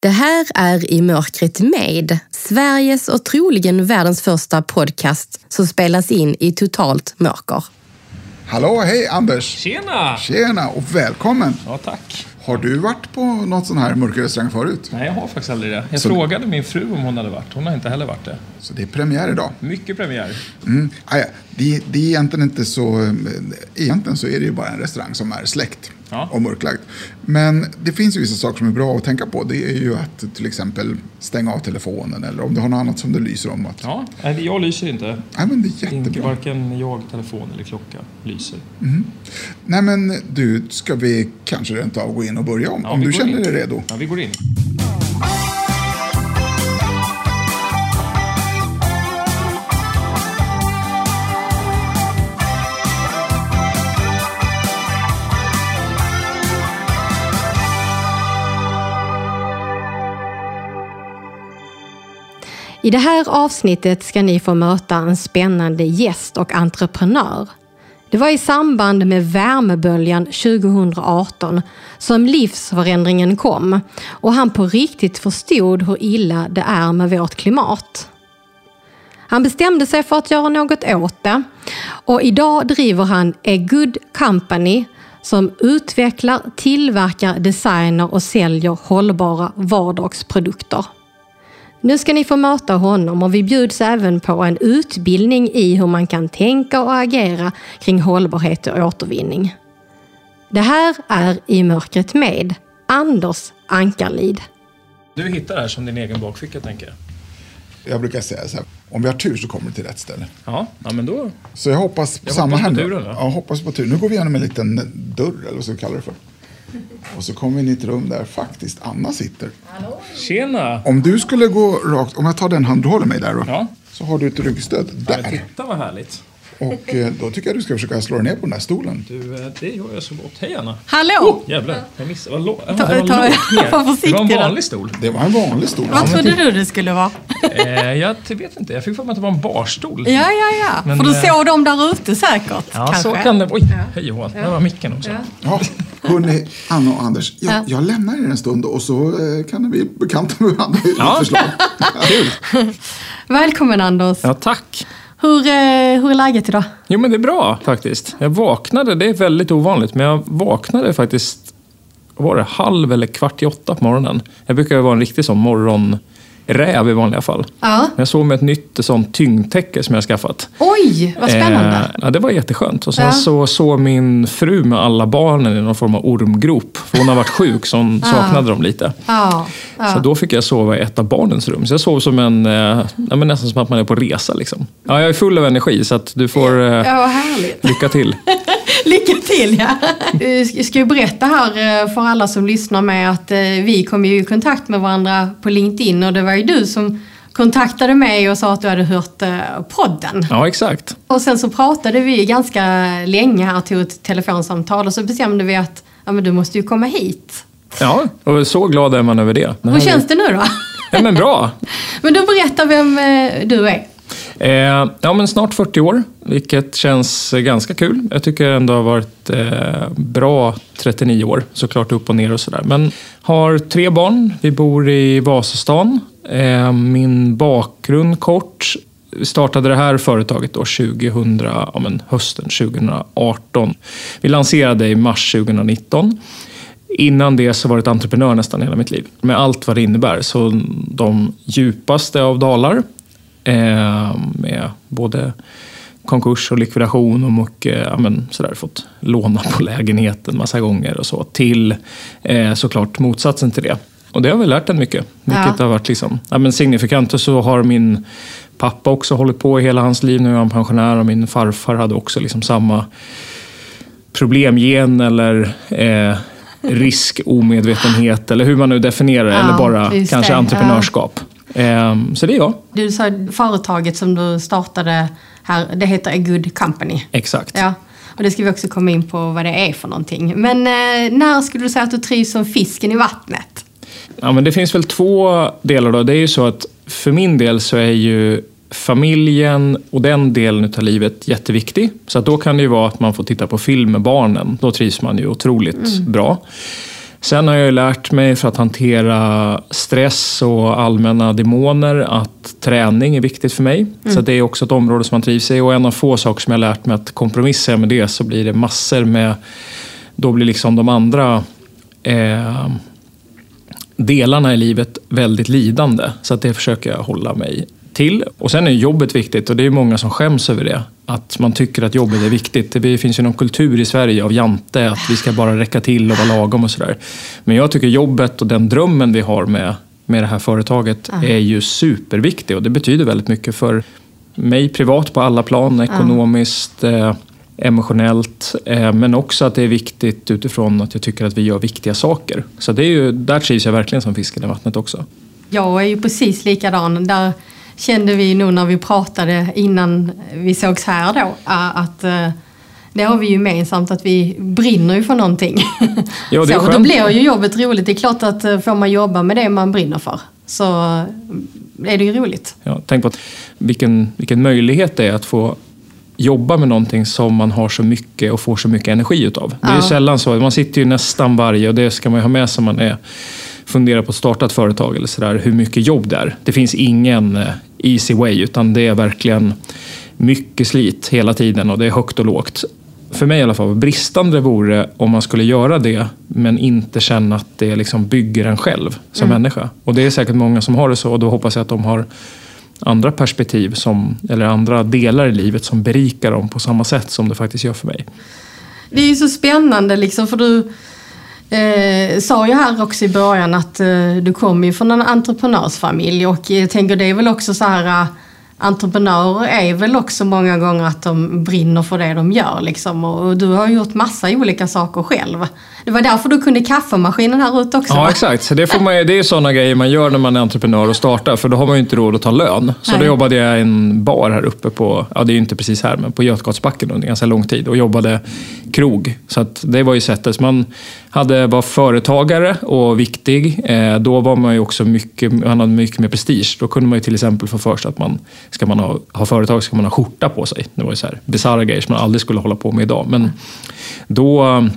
Det här är I mörkret med, Sveriges och troligen världens första podcast som spelas in i totalt mörker. Hallå, hej Anders! Tjena! Tjena och välkommen! Ja, tack. Har du varit på något sån här mörkerrestaurang förut? Nej, jag har faktiskt aldrig det. Jag Så- frågade min fru om hon hade varit. Hon har inte heller varit det. Så det är premiär idag. Mycket premiär. Mm. Ah, ja. det, det är egentligen inte så... eh, Egentligen så är det ju bara en restaurang som är släckt Ja. och mörklagd. Men det finns ju vissa saker som är bra att tänka på. Det är ju att till exempel stänga av telefonen eller om du har något annat som du lyser om. Att, Ja, nej, jag lyser inte. Nej, men det är Inte jättebra. varken jag, telefon eller klocka lyser. Nej, men du, ska vi kanske rent av gå in och börja om, Ja, om du känner in. dig redo? Ja, vi går in. I det här avsnittet ska ni få möta en spännande gäst och entreprenör. Det var i samband med värmeböljan 2018 som livsförändringen kom och han på riktigt förstod hur illa det är med vårt klimat. Han bestämde sig för att göra något åt det och idag driver han A Good Company som utvecklar, tillverkar, designar och säljer hållbara vardagsprodukter. Nu ska ni få möta honom och vi bjuds även på en utbildning i hur man kan tänka och agera kring hållbarhet och återvinning. Det här är I mörkret med Anders Ankarlid. Du hittar det här som din egen bakficka, tänker jag. Jag brukar säga så här, om vi har tur så kommer vi till rätt ställe. Ja, ja men då... Så jag hoppas på Jag samma hoppas på här nu. turen, då. Ja, hoppas på tur. Nu går vi igenom en liten dörr, eller vad ska vi kalla det för. Och så kommer vi in i ett rum där faktiskt Anna sitter. Tjena! Om du skulle gå rakt, om jag tar den hand du håller mig där då. Ja. Så har du ett ryggstöd Ja, där. titta vad härligt. Och eh, då tycker jag du ska försöka slå dig ner på den där stolen. Du, eh, det gör jag så gott. Hej Anna! Hallå! Jävlar, jag missade. Vad ja, lågt Det var en vanlig stol. Det var en vanlig stol. Vad trodde du det skulle vara? Eh, jag vet inte, jag fick för mig att det var en barstol. Ja, ja, ja. Men, För du eh, såg dem där ute säkert. Ja, kanske. så kan det Oj, hej och hå. Där var micken också. Ja, hörni, Anna och Anders. Jag, Ja. jag lämnar er en stund och så eh, kan vi bekanta med varandra i Ja. förslag. Kul! Välkommen Anders. Ja, tack. Hur, eh, hur är läget idag? Jo, men det är bra faktiskt. Jag vaknade, det är väldigt ovanligt, men jag vaknade faktiskt, var det, halv eller kvart i åtta på morgonen. Jag brukar vara en riktig sån morgonräv i vanliga fall. Ja. Jag såg med ett nytt sånt tyngdtäcke som jag skaffat. Oj, vad spännande. Eh, ja, det var jätteskönt. Och sen Ja. så såg min fru med alla barnen i någon form av ormgrop. För hon har varit sjuk så hon saknade dem lite. Ja, Så då fick jag sova i ett av barnens rum. Så jag sov som en, eh, ja, men nästan som att man är på resa. Liksom. Ja, jag är full av energi så att du får eh, ja lycka till. Lycka till ja! Jag ska ju berätta här eh, för alla som lyssnar med att eh, vi kom ju i kontakt med varandra på LinkedIn och det var ju du som kontaktade mig och sa att du hade hört eh, podden. Ja, exakt. Och sen så pratade vi ganska länge här, tog ett telefonsamtal och så bestämde vi att ja, men du måste ju komma hit. Ja, och så glad är man över det. det Hur här är- känns det nu då? Ja, men bra. Men du berättar vem eh, du är. Eh, ja, men snart 40 år, vilket känns ganska kul. Jag tycker ändå har varit eh, bra 39 år, såklart upp och ner och sådär. Men har tre barn, vi bor i Vasastan. Eh, min bakgrund kort, vi startade det här företaget då 2000, ja, men hösten 2018. Vi lanserade i mars 2019. Innan det så var jag ett entreprenör nästan hela mitt liv. Med allt vad det innebär. Så de djupaste av dalar med både konkurs och likvidation och mycket, ja, men, sådär, fått låna på lägenheten massa gånger och så. Till eh, såklart motsatsen till det. Och det har väl lärt en mycket. Vilket Ja. har varit liksom, ja, men signifikant. Och så har min pappa också hållit på i hela hans liv. Nu är han pensionär och min farfar hade också liksom samma problemgen eller eh, riskomedvetenhet eller hur man nu definierar det. Ja, eller bara kanske entreprenörskap. Eh, så det är jag. Du sa företaget som du startade här, det heter A Good Company. Exakt. Ja, och det ska vi också komma in på vad det är för någonting. Men eh, när skulle du säga att du trivs som fisken i vattnet? Ja, men det finns väl två delar. Då. Det är ju så att för min del så är ju familjen och den delen av livet jätteviktig. Så att då kan det ju vara att man får titta på film med barnen. Då trivs man ju otroligt bra. Sen har jag lärt mig för att hantera stress och allmänna demoner att träning är viktigt för mig. Mm. Så det är också ett område som man trivs i. Och en av få saker som jag har lärt mig att kompromissa med det så blir det massor med... Då blir liksom de andra eh, delarna i livet väldigt lidande. Så att det försöker jag hålla mig till. Och sen är jobbet viktigt och det är många som skäms över det. Att man tycker att jobbet är viktigt. Det finns ju någon kultur i Sverige av jante, att vi ska bara räcka till och vara lagom och sådär. Men jag tycker jobbet och den drömmen vi har med, med det här företaget mm. är ju superviktig och det betyder väldigt mycket för mig privat på alla plan, ekonomiskt, mm. emotionellt, eh, men också att det är viktigt utifrån att jag tycker att vi gör viktiga saker. Så det är ju, där trivs jag verkligen som fisken i vattnet också. Jag är ju precis likadan. Där kände vi nog när vi pratade innan vi sågs här då, att eh, det har vi gemensamt att vi brinner ju för någonting. Ja, det är så, då blir ju jobbet roligt. Det är klart att eh, får man jobba med det man brinner för så eh, är det ju roligt. Ja, tänk på att vilken, vilken möjlighet det är att få jobba med någonting som man har så mycket och får så mycket energi utav. Det är ju sällan så. Man sitter ju nästan varje, och det ska man ju ha med sig man är funderar på att starta ett företag eller sådär, hur mycket jobb det är. Det finns ingen eh, easy way, utan det är verkligen mycket slit hela tiden och det är högt och lågt. För mig i alla fall, bristande vore om man skulle göra det men inte känna att det liksom bygger en själv som mm. människa. Och det är säkert många som har det så och då hoppas jag att de har andra perspektiv som, eller andra delar i livet som berikar dem på samma sätt som det faktiskt gör för mig. Det är ju så spännande liksom för du Eh, sa ju här också i början att eh, du kommer ju från en entreprenörsfamilj och jag tänker det är väl också så här entreprenörer är väl också många gånger att de brinner för det de gör. Liksom. Och du har gjort massa olika saker själv. Det var därför du kunde kaffemaskinen här ute också. Ja, va? exakt. Så det, får man, det är sådana grejer man gör när man är entreprenör och startar, för då har man ju inte råd att ta lön. Så Nej. då jobbade jag i en bar här uppe på, ja det är ju inte precis här, men på Götgatsbacken under ganska lång tid och jobbade krog. Så det var ju sättet. Man hade, var företagare och viktig. Eh, då var man ju också mycket, man hade mycket mer prestige. Då kunde man ju till exempel få för sig att man ska man ha, ha företag ska man ha skjorta på sig. Det var ju så här bisarra grejer som man aldrig skulle hålla på med idag. Men då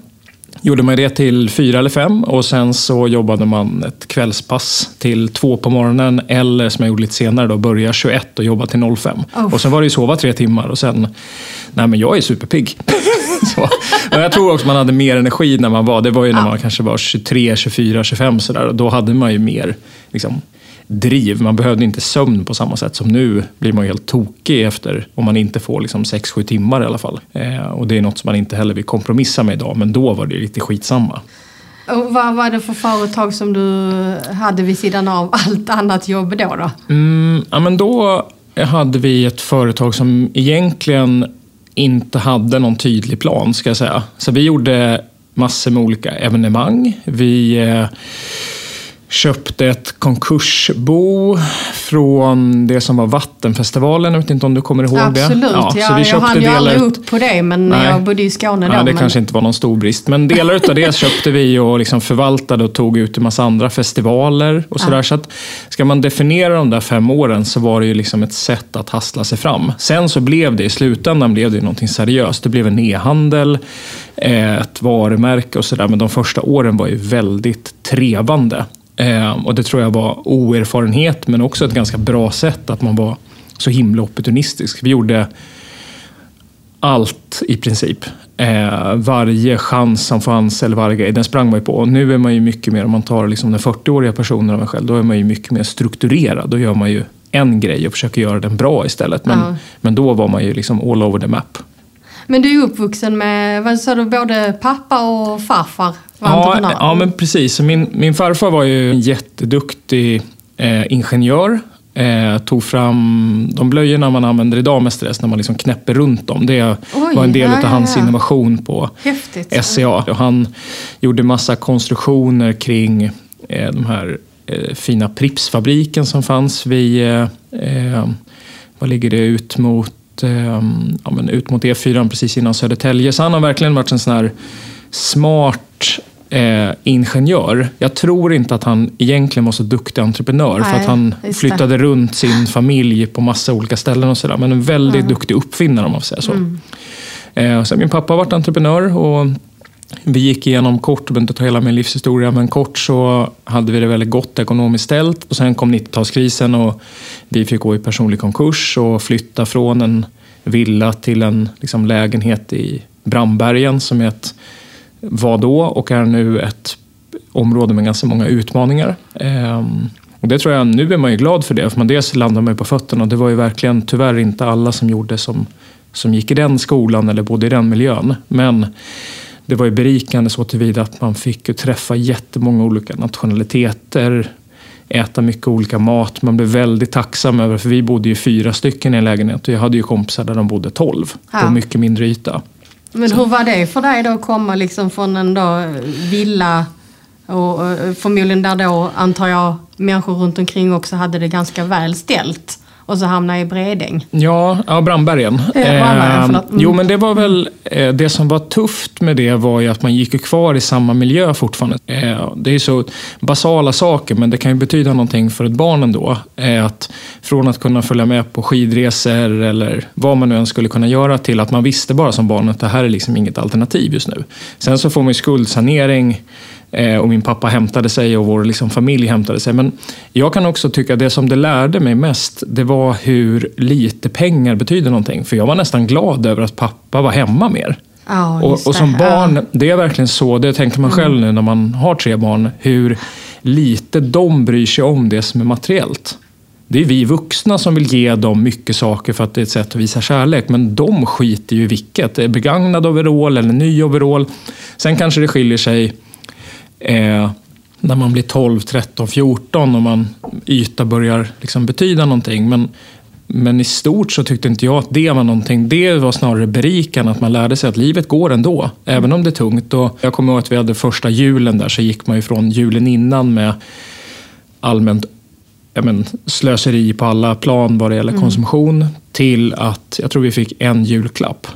gjorde man det till fyra eller fem och sen så jobbade man ett kvällspass till två på morgonen eller som jag gjorde lite senare då, börja 21 och jobba till 05. Oh. Och sen var det ju sova tre timmar och sen, nej men jag är superpigg. så. Och jag tror också man hade mer energi när man var, det var ju när man kanske var 23, 24, 25 sådär. Då hade man ju mer liksom, driv. Man behövde inte sömn på samma sätt som nu blir man helt tokig efter om man inte får liksom 6-7 timmar i alla fall. Eh, och det är något som man inte heller vill kompromissa med idag, men då var det lite skitsamma. Och vad var det för företag som du hade vid sidan av allt annat jobb då? Då, mm, ja, men då hade vi ett företag som egentligen inte hade någon tydlig plan, ska jag säga. Så vi gjorde massor med olika evenemang. Vi eh, köpte ett konkursbo från det som var Vattenfestivalen. Jag vet inte om du kommer ihåg Absolut, det? Absolut, ja, så vi jag hann ju aldrig upp på det, men Nej. jag bodde i Skåne då. Ja, det men... kanske inte var någon stor brist, men delar av det köpte vi och liksom förvaltade och tog ut en massa andra festivaler och sådär. Ja. Så att, ska man definiera de där fem åren så var det ju liksom ett sätt att hassla sig fram. Sen så blev det, i slutändan blev det någonting seriöst. Det blev en e-handel, eh, ett varumärke och sådär, men de första åren var ju väldigt trevande. Eh, och det tror jag var oerfarenhet, men också ett ganska bra sätt att man var så himla opportunistisk. Vi gjorde allt i princip. Eh, varje chans som fanns, eller varje grej, den sprang man ju på. Och nu är man ju mycket mer, om man tar liksom den 40-åriga personen av en själv, då är man ju mycket mer strukturerad. Då gör man ju en grej och försöker göra den bra istället. Men, ja. men då var man ju liksom all over the map. Men du är uppvuxen med, vad sa du, både pappa och farfar ja, ja, men precis. Min, min farfar var ju en jätteduktig eh, ingenjör. Eh, tog fram de blöjorna man använder idag med stress när man liksom knäpper runt dem. Det Oj, var en del ja, av hans ja, innovation på Häftigt. SCA. Och han gjorde massa konstruktioner kring eh, de här eh, fina Pripsfabriken som fanns vid, eh, eh, vad ligger det, ut mot ja, men ut mot E4 precis innan Södertälje. Så han har verkligen varit en sån här smart eh, ingenjör. Jag tror inte att han egentligen var så duktig entreprenör Nej, för att han flyttade runt sin familj på massa olika ställen och sådär. Men en väldigt mm. duktig uppfinnare om man får säga så. Mm. Eh, sen min pappa har varit entreprenör och vi gick igenom kort, jag behöver inte ta hela min livshistoria, men kort så hade vi det väldigt gott ekonomiskt ställt. Och sen kom 90-talskrisen och vi fick gå i personlig konkurs och flytta från en villa till en liksom, lägenhet i Brandbergen som är ett, var då och är nu ett område med ganska många utmaningar. Ehm, och det tror jag, nu är man ju glad för det, för man dels landar man på fötterna. Det var ju verkligen tyvärr inte alla som gjorde som, som gick i den skolan eller bodde i den miljön. Men det var ju berikande så tillvida att man fick träffa jättemånga olika nationaliteter, äta mycket olika mat. Man blev väldigt tacksam över, för vi bodde ju fyra stycken i en lägenhet och jag hade ju kompisar där de bodde tolv ja. på mycket mindre yta. Men så. hur var det för dig då att komma liksom från en då villa och förmodligen där då antar jag människor runt omkring också hade det ganska väl ställt och så hamna i Bredäng. Ja, ja Brandbergen. Eh. Jo, men det var väl eh, det som var tufft med det var ju att man gick kvar i samma miljö fortfarande. Eh, det är så basala saker, men det kan ju betyda någonting för ett barn ändå. Eh, att från att kunna följa med på skidresor eller vad man nu än skulle kunna göra till att man visste bara som barn att det här är liksom inget alternativ just nu. Sen så får man ju skuldsanering och min pappa hämtade sig och vår liksom, familj hämtade sig. Men jag kan också tycka att det som det lärde mig mest, det var hur lite pengar betyder någonting. För jag var nästan glad över att pappa var hemma mer. Oh, och, och, som barn, ja. det är verkligen så, det tänker man själv mm. nu när man har tre barn, hur lite de bryr sig om det som är materiellt. Det är vi vuxna som vill ge dem mycket saker för att det är ett sätt att visa kärlek. Men de skiter ju i vilket. Det är begagnad overall eller ny overall. Sen kanske det skiljer sig eh, när man blir 12, 13, 14 och man yta börjar liksom betyda någonting. Men, men i stort så tyckte inte jag att det var någonting. Det var snarare berikande att man lärde sig att livet går ändå, även om det är tungt. Och jag kommer ihåg att vi hade första julen där, så gick man ju från julen innan med allmänt men, slöseri på alla plan vad det gäller mm. konsumtion till att jag tror vi fick en julklapp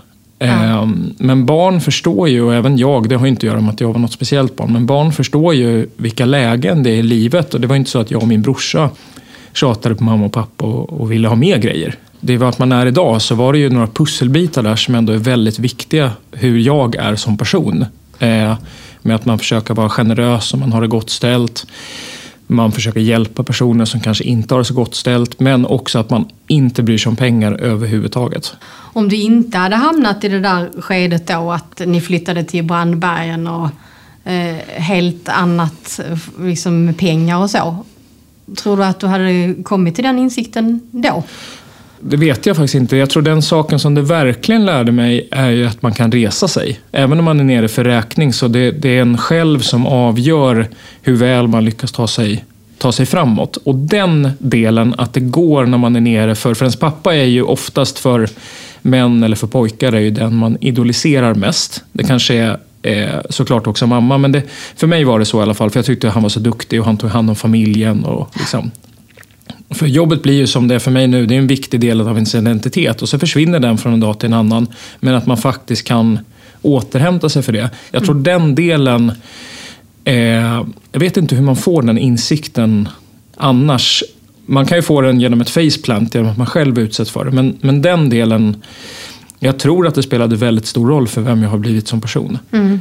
Ja. Ehm, men barn förstår ju, och även jag, det har inte att göra med att jag var något speciellt barn, men barn förstår ju vilka lägen det är i livet. Och det var inte så att jag och min brorsa tjatade på mamma och pappa och, ville ha mer grejer. Det var att man är idag så var det ju några pusselbitar där som ändå är väldigt viktiga hur jag är som person. Ehm, med att man försöker vara generös och man har det gott ställt. Man försöker hjälpa personer som kanske inte har det så gott ställt, men också att man inte bryr sig om pengar överhuvudtaget. Om du inte hade hamnat i det där skedet då, att ni flyttade till Brandbergen och eh, helt annat liksom med pengar och så. Tror du att du hade kommit till den insikten då? Det vet jag faktiskt inte. Jag tror den saken som det verkligen lärde mig är ju att man kan resa sig. Även om man är nere för räkning så det, det är en själv som avgör hur väl man lyckas ta sig, ta sig framåt. Och den delen, att det går när man är nere för... För ens pappa är ju oftast för män eller för pojkar är ju den man idoliserar mest. Det kanske är eh, såklart också mamma, men det, för mig var det så i alla fall. För jag tyckte han var så duktig och han tog hand om familjen. Och liksom, för jobbet blir ju som det är för mig nu, det är en viktig del av ens identitet och så försvinner den från en dag till en annan. Men att man faktiskt kan återhämta sig för det. Jag tror mm. den delen, eh, jag vet inte hur man får den insikten annars. Man kan ju få den genom ett faceplant, genom att man själv utsätts för det. Men, men den delen, jag tror att det spelade väldigt stor roll för vem jag har blivit som person. Mm.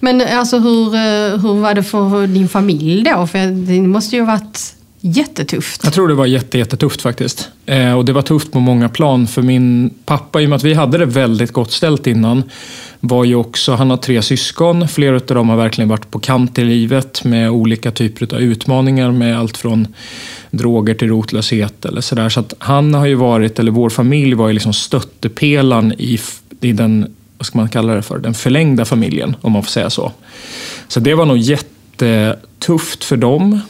Men alltså hur, eh, hur var det för din familj då? För det måste ju ha varit jättetufft. Jag tror det var jätte, jättetufft faktiskt. Eh, och det var tufft på många plan. För min pappa, i och med att vi hade det väldigt gott ställt innan, var ju också, han har tre syskon. Flera av dem har verkligen varit på kant i livet med olika typer av utmaningar med allt från droger till rotlöshet eller sådär. Så att han har ju varit, eller vår familj var ju liksom stöttepelaren i, i den, vad ska man kalla det för, den förlängda familjen, om man får säga så. Så det var nog jättetufft för dem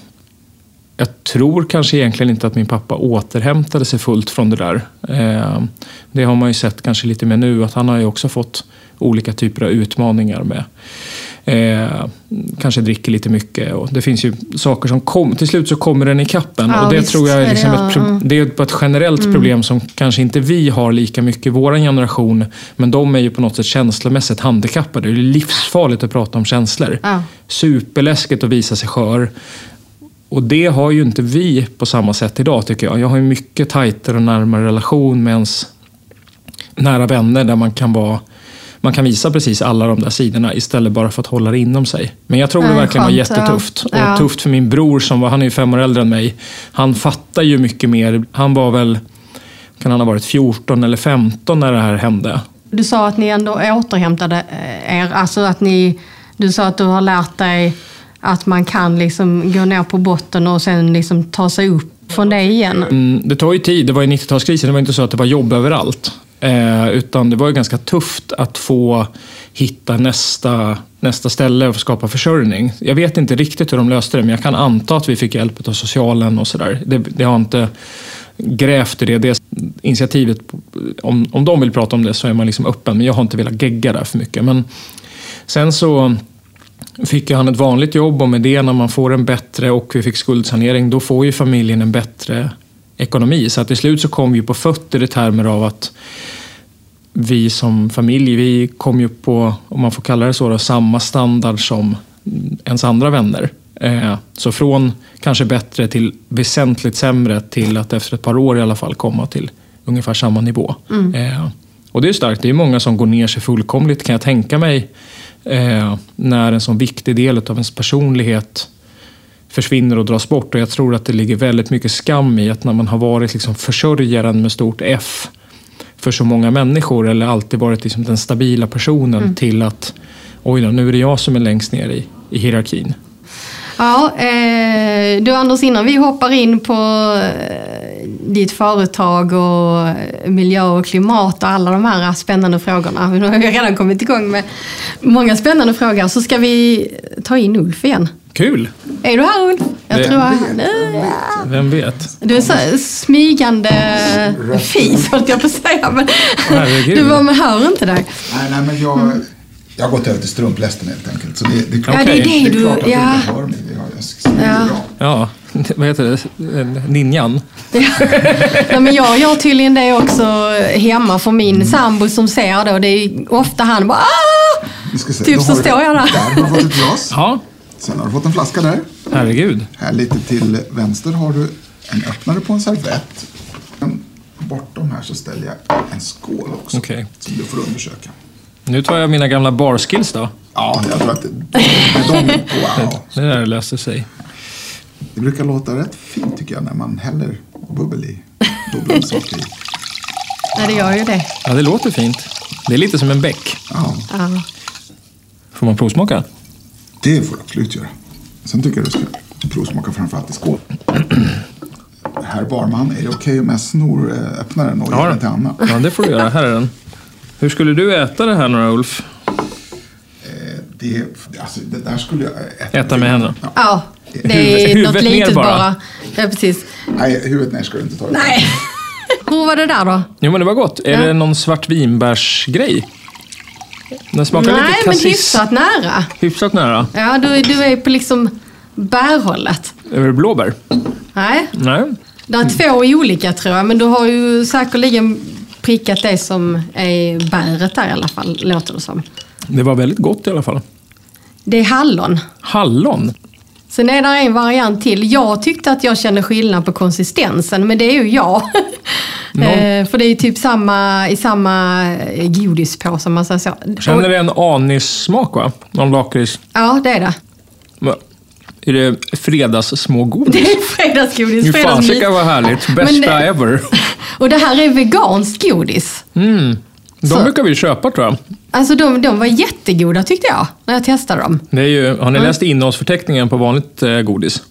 jag tror kanske egentligen inte att min pappa återhämtade sig fullt från det där. Eh, det har man ju sett kanske lite mer nu, att han har ju också fått olika typer av utmaningar med Eh, kanske dricker lite mycket. Och det finns ju saker som kommer, till slut så kommer den i kappen. Ja, och det visst, tror jag är, liksom det, ett, ja. det är ett generellt mm. problem som kanske inte vi har lika mycket i vår generation. Men de är ju på något sätt känslomässigt handikappade. Det är livsfarligt att prata om känslor. Ja. Superläskigt att visa sig skör. Och det har ju inte vi på samma sätt idag tycker jag. Jag har ju mycket tajtare och närmare relation med ens nära vänner där man kan vara man kan visa precis alla de där sidorna istället bara för att hålla det inom sig. Men jag tror det verkligen var skönt, jättetufft. Ja. Och tufft för min bror som var, han är ju fem år äldre än mig. Han fattar ju mycket mer. Han var väl, kan han ha varit 14 eller 15 när det här hände. Du sa att ni ändå återhämtade eh, er. Alltså att ni, du sa att du har lärt dig att man kan liksom gå ner på botten och sen liksom ta sig upp från det igen. Mm, det tar ju tid. Det var ju 90-talskrisen. Det var inte så att det var jobb överallt. Eh, utan det var ju ganska tufft att få hitta nästa, nästa ställe och skapa försörjning. Jag vet inte riktigt hur de löste det, men jag kan anta att vi fick hjälp av socialen och sådär. Det, det har inte grävt i det. det initiativet, om, om de vill prata om det så är man liksom öppen, men jag har inte velat gegga där för mycket. Men sen så fick han ett vanligt jobb och med det när man får en bättre och vi fick skuldsanering, då får ju familjen en bättre ekonomi. Så att till slut så kom vi på fötter i termer av att vi som familj, vi kom ju på, om man får kalla det så, då, samma standard som ens andra vänner. Eh, så från kanske bättre till väsentligt sämre till att efter ett par år i alla fall komma till ungefär samma nivå. Eh, och det är starkt. Det är många som går ner sig fullkomligt kan jag tänka mig. Eh, när en sån viktig del av ens personlighet försvinner och dras bort. Och jag tror att det ligger väldigt mycket skam i att när man har varit liksom försörjaren med stort F för så många människor eller alltid varit liksom den stabila personen till att oj då, nu är det jag som är längst ner i, i hierarkin. Ja, eh, du Anders, innan vi hoppar in på eh, ditt företag och eh, miljö och klimat och alla de här spännande frågorna. Nu har jag redan kommit igång med många spännande frågor. Så ska vi ta in Ulf igen. Kul! Är du här Ulf? Jag Det- tror han... Vem vet? Du är så smygande fis, höll jag på att säga. Men du var med hör inte dig. Nej, nej, men jag, jag har gått över till strumplästen helt enkelt. Så det, det är klart, Ja, det är det det är du... klart att Ja. du inte hör mig. Jag, jag, Ja. ja. Ja, vad heter det? Ninjan? Ja, men jag gör tydligen det också hemma för min sambo som ser då. Det är ofta han bara "Ah!" Se. Typ så står jag där. Där har du fått ett glas. Ja, Sen har du fått en flaska där. herregud. Här lite till vänster har du en öppnare på en servett. Bortom här så ställer jag en skål också. Okej. Som du får undersöka. Nu tar jag mina gamla barskills då. Ja, jag tror att det, de, wow. Det där löser sig. Det brukar låta rätt fint tycker jag när man häller bubbel i. Bubbelsaker i. Nej, det gör ju det. Ja, det låter fint. Det är lite som en bäck. Ja, Ja. Får man provsmaka? det får du absolut göra. Sen tycker jag du ska provsmaka framförallt i skål. Herr barman, är det okej om jag snor eh, öppnaren och ger den till Anna? ja, det får du göra. Här är den. Hur skulle du äta det här nu Ulf? Eh, Det, alltså, det där skulle jag äta. Äta med händerna? Ja. ja, det är Huvudet- något litet bara. bara. Ja, precis. Nej, huvudet ner ska du inte ta. Nej. Hur var det där då? Jo, men det var gott. Är Ja. det någon svartvinbärsgrej? Den smakar Nej, lite men cassis. hyfsat nära. Hyfsat nära. Ja, du, du är på liksom bärhållet. Är det blåbär? Nej, Nej. det är två olika tror jag. Men du har ju säkerligen prickat det som är bäret där i alla fall, låter det som. Det var väldigt gott i alla fall. Det är hallon. Hallon? Sen är det en variant till. Jag tyckte att jag kände skillnad på konsistensen, men det är ju jag. Eh, För det är ju typ samma, i samma eh, godispåse om man säger så. Känner du en anissmak va? Någon lakrits? Ja, det är det. Är det fredagssmågodis? Det är fredagsgodis. Fy fredagsmys. fasiken vad härligt. Bästa det- ever. Och det här är veganskt godis. Mm. De Så- brukar vi köpa tror jag. Alltså de, de var jättegoda tyckte jag, när jag testade dem. Det är ju, har ni läst innehållsförteckningen på vanligt eh, godis?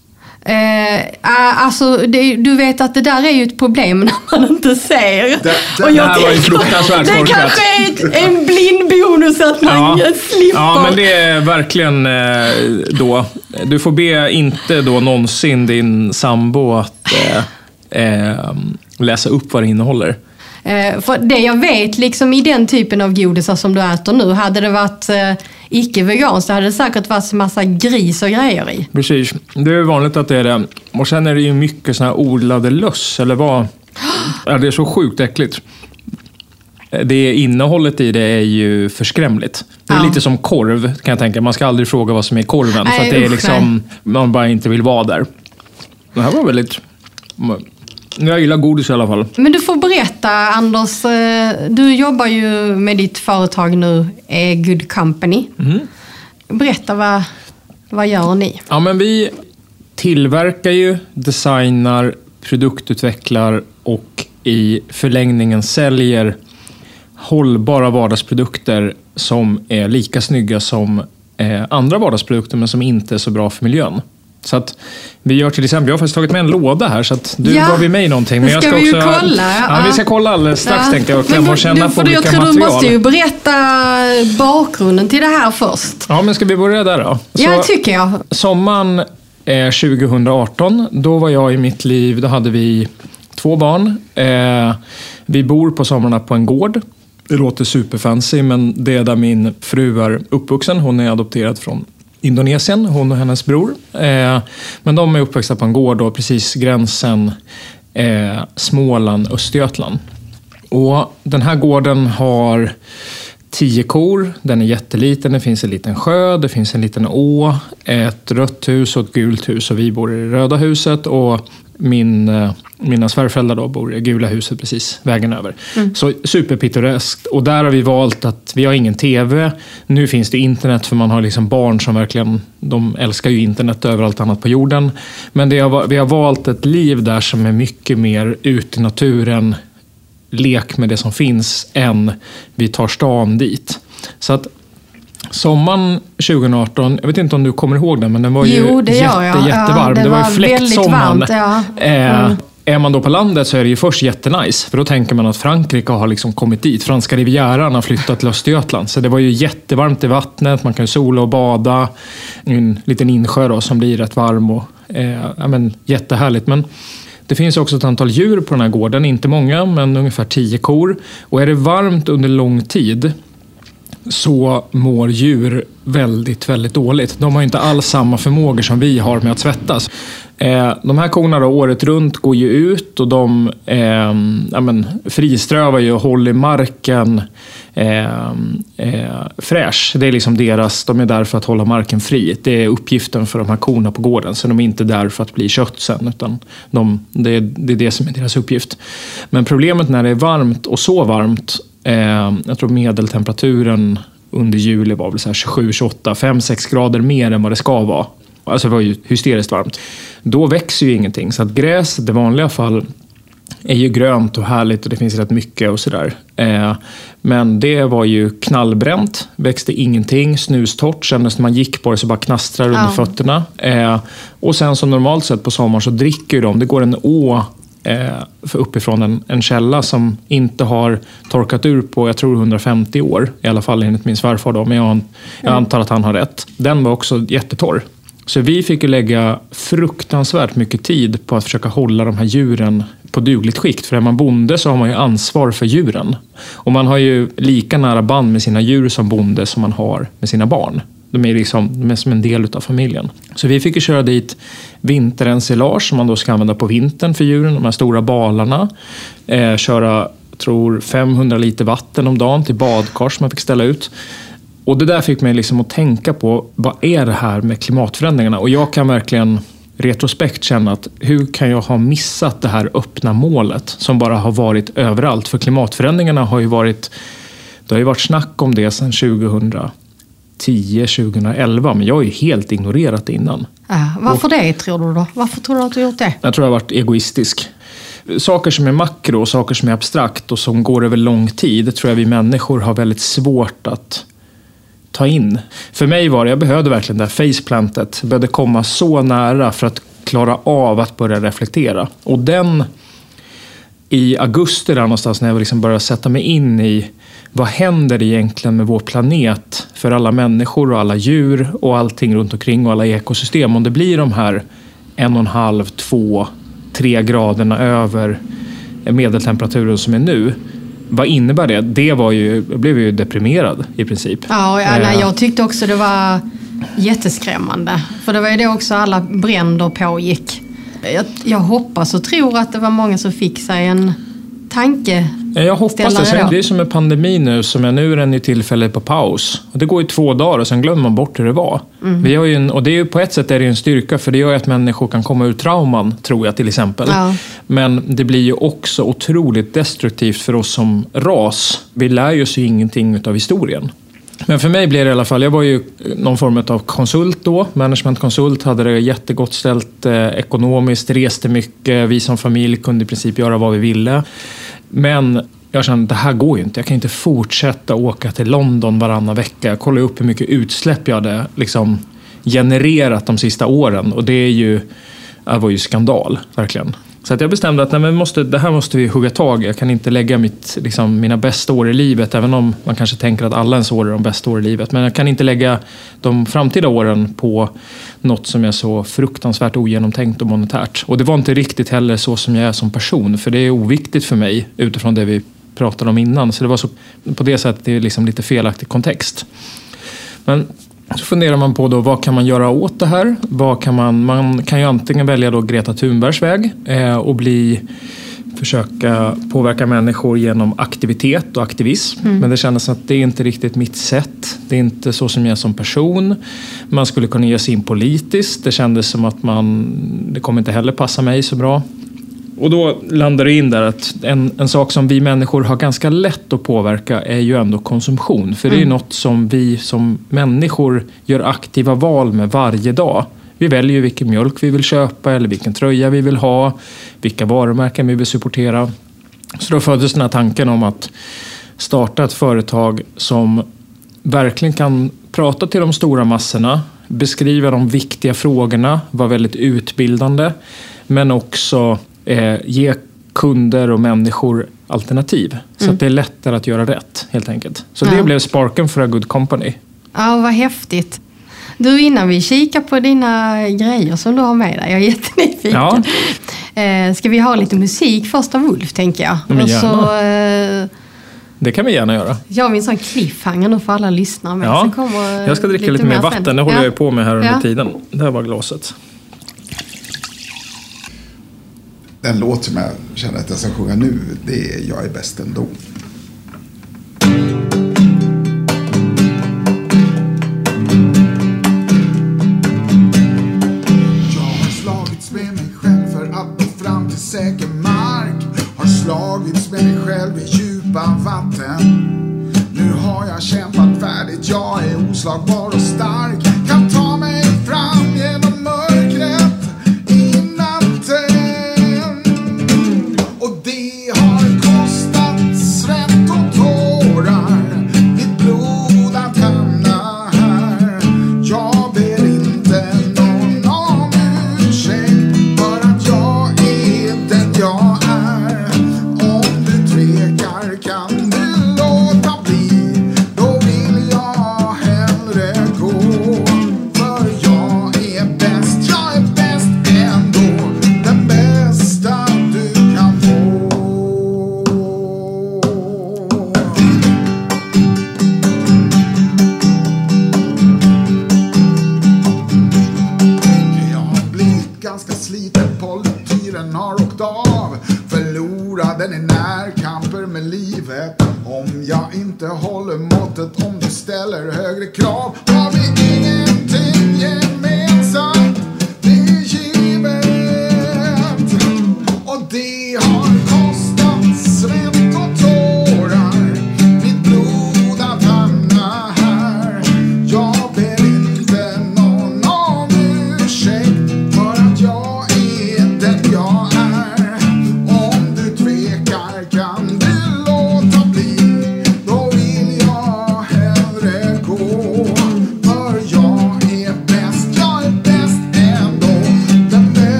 Eh, ah, alltså, det, du vet att det där är ju ett problem när man inte ser. Det- det- Och jag det här var ju fruktansvärt Det kanske är ett, en blind bonus att man slipper. ja, men det är verkligen eh, då. Du får be inte då någonsin din sambo att eh, eh, läsa upp vad det innehåller. Eh, för det jag vet liksom i den typen av godisar som du äter nu, hade det varit eh, icke-veganskt, då hade det säkert varit massa gris och grejer i. Precis. Det är vanligt att det är det. Och sen är det ju mycket såna här odlade löss, eller vad? Ja, det är så sjukt äckligt. Det innehållet i det är ju förskrämligt. Det är Ja. lite som korv, kan jag tänka. Man ska aldrig fråga vad som är i korven, för Nej, att det är usch, liksom, man bara inte vill vara där. Det här var väldigt... Jag gillar godis i alla fall. Men du får berätta Anders, eh, du jobbar ju med ditt företag nu, A Good Company. Mm. Berätta, vad, vad gör ni? Ja, men vi tillverkar ju, designar, produktutvecklar och i förlängningen säljer hållbara vardagsprodukter som är lika snygga som eh, andra vardagsprodukter men som inte är så bra för miljön. Så att vi gör till exempel, jag har faktiskt tagit med en låda här så att du Ja. gav ju mig någonting. Men jag ska ska vi också, kolla, Ja, ja. vi ska kolla alldeles strax tänkte jag och klämma och känna på olika Jag tror material. du måste ju berätta bakgrunden till det här först. Ja, men ska vi börja där då? Ja, det tycker jag. Sommaren eh, 2018, då var jag i mitt liv, då hade vi två barn. Eh, vi bor på somrarna på en gård. Det låter superfancy, men det är där min fru är uppvuxen. Hon är adopterad från Indonesien, hon och hennes bror. Eh, men de är uppväxta på en gård då, precis gränsen eh, Småland-Östergötland. Och den här gården har tio kor, den är jätteliten, det finns en liten sjö, det finns en liten å, ett rött hus och ett gult hus och vi bor i det röda huset och min, eh, mina svärföräldrar då bor i gula huset precis vägen över. Så superpittoreskt och där har vi valt att vi har ingen tv. Nu finns det internet för man har liksom barn som verkligen, de älskar ju internet över allt annat på jorden. Men det har, vi har valt ett liv där som är mycket mer ute i naturen, lek med det som finns än vi tar stan dit. Så att sommaren 2018, jag vet inte om du kommer ihåg den, men den var ju Jo, det jätte, jag. Ja, jättevarm. det det var ju var väldigt fläktsommaren. varmt, ja. Eh, Mm. Är man då på landet så är det ju först jättenice, för då tänker man att Frankrike har liksom kommit dit. Franska rivieran har flyttat till Östergötland. Så det var ju jättevarmt i vattnet, man kan sola och bada. En liten insjö då, som blir rätt varm och eh, ja, men, jättehärligt. Men det finns också ett antal djur på den här gården, inte många, men ungefär tio kor. Och är det varmt under lång tid så mår djur väldigt, väldigt dåligt. De har inte alls samma förmågor som vi har med att svettas. Eh, de här korna då, året runt går ju ut och de eh, ja, men, friströvar ju och håller marken eh, eh, fräsch. Det är liksom deras, de är där för att hålla marken fri. Det är uppgiften för de här korna på gården. Så de är inte där för att bli kött sen, utan de, det, är, det är det som är deras uppgift. Men problemet när det är varmt och så varmt Eh, jag tror medeltemperaturen under juli var väl så här 27, 28, 5, 6 grader mer än vad det ska vara. Alltså det var ju hysteriskt varmt. Då växer ju ingenting. Så att gräs, i det vanliga fall, är ju grönt och härligt och det finns rätt mycket och sådär. Eh, men det var ju knallbränt, växte ingenting, snustort. Kändes när man gick på det så bara knastrade under Ja. fötterna. Eh, och sen som normalt sett på sommaren så dricker de, det går en å för uppifrån en, en källa som inte har torkat ur på, jag tror 150 år. I alla fall enligt min svärfar då, men jag, jag antar att han har rätt. Den var också jättetorr. Så vi fick ju lägga fruktansvärt mycket tid på att försöka hålla de här djuren på dugligt skikt. För är man bonde så har man ju ansvar för djuren. Och man har ju lika nära band med sina djur som bonde som man har med sina barn. De är, liksom, de är som en del av familjen. Så vi fick ju köra dit vinterensilage som man då ska använda på vintern för djuren, de här stora balarna. Eh, köra, tror 500 liter vatten om dagen till badkar som man fick ställa ut. Och det där fick mig liksom att tänka på, vad är det här med klimatförändringarna? Och jag kan verkligen retrospekt känna att hur kan jag ha missat det här öppna målet som bara har varit överallt? För klimatförändringarna har ju varit, det har ju varit snack om det sedan 2000. 2010, 2011, men jag har ju helt ignorerat det innan. Ja, varför det tror du då? Varför tror du att du gjort det? Jag tror jag har varit egoistisk. Saker som är makro och saker som är abstrakt och som går över lång tid tror jag vi människor har väldigt svårt att ta in. För mig var det, jag behövde verkligen det här faceplantet. Jag behövde komma så nära för att klara av att börja reflektera. Och den i augusti där någonstans när jag liksom började sätta mig in i vad händer egentligen med vår planet för alla människor och alla djur och allting runt omkring och alla ekosystem. Om det blir de här en och en halv, två, tre graderna över medeltemperaturen som är nu. Vad innebär det? Det var ju, jag blev ju deprimerad i princip. Ja, nej, Eh, jag tyckte också det var jätteskrämmande. För det var ju då också alla bränder pågick. Jag, jag hoppas och tror att det var många som fick sig en tanke. Jag hoppas det. Sen, det är som med pandemi nu, som är nu är den ju tillfälligt på paus. Och det går ju två dagar och sen glömmer man bort hur det var. Mm. Vi har ju en, och det är ju, på ett sätt är det ju en styrka, för det gör ju att människor kan komma ur trauman, tror jag till exempel. Ja. Men det blir ju också otroligt destruktivt för oss som ras. Vi lär ju oss ingenting av historien. Men för mig blev det i alla fall, jag var ju någon form av konsult då, managementkonsult, hade det jättegott ställt eh, ekonomiskt, reste mycket, vi som familj kunde i princip göra vad vi ville. Men jag kände att det här går ju inte. Jag kan inte fortsätta åka till London varannan vecka. Jag kollade upp hur mycket utsläpp jag hade liksom, genererat de sista åren och det är ju, det var ju skandal, verkligen. Så att jag bestämde att nej, men måste, det här måste vi hugga tag i. Jag kan inte lägga mitt, liksom, mina bästa år i livet, även om man kanske tänker att alla ens år är de bästa åren i livet. Men jag kan inte lägga de framtida åren på något som är så fruktansvärt ogenomtänkt och monetärt. Och det var inte riktigt heller så som jag är som person, för det är oviktigt för mig utifrån det vi pratade om innan. Så det var så, på det sättet det är liksom lite felaktig kontext. Men så funderar man på då, vad kan man göra åt det här? Vad kan man, man kan ju antingen välja då Greta Thunbergs väg eh, och bli försöka påverka människor genom aktivitet och aktivism. Mm. Men det kändes att det är inte riktigt mitt sätt. Det är inte så som jag är som person. Man skulle kunna ge sig in politiskt. Det kändes som att man, det kommer inte heller passa mig så bra. Och då landar det in där att en, en sak som vi människor har ganska lätt att påverka är ju ändå konsumtion. För det är mm. något som vi som människor gör aktiva val med varje dag. Vi väljer ju vilken mjölk vi vill köpa eller vilken tröja vi vill ha, vilka varumärken vi vill supportera. Så då föddes den här tanken om att starta ett företag som verkligen kan prata till de stora massorna, beskriva de viktiga frågorna, vara väldigt utbildande, men också eh, ge kunder och människor alternativ. Så mm. att det är lättare att göra rätt helt enkelt. Så ja. det blev sparken för A Good Company. Ja, vad häftigt. Du, innan vi kikar på dina grejer som du har med dig, jag är jättenyfiken. Ja. Eh, ska vi ha lite musik först av Ulf, tänker jag? Men gärna. Så, eh, det kan vi gärna göra. Jag har en sån cliffhanger nu för alla lyssnare. Ja, jag ska dricka lite, lite mer vatten, sen. det håller ja. jag på med här under ja. tiden. Det här var glaset. Den låt som jag känner att jag ska sjunga nu, det är Jag är bäst ändå. Jag har slagits med mig själv för att nå fram till säker mark. Har slagits med mig själv i djupa vatten. Nu har jag kämpat färdigt, jag är oslagbar och stark.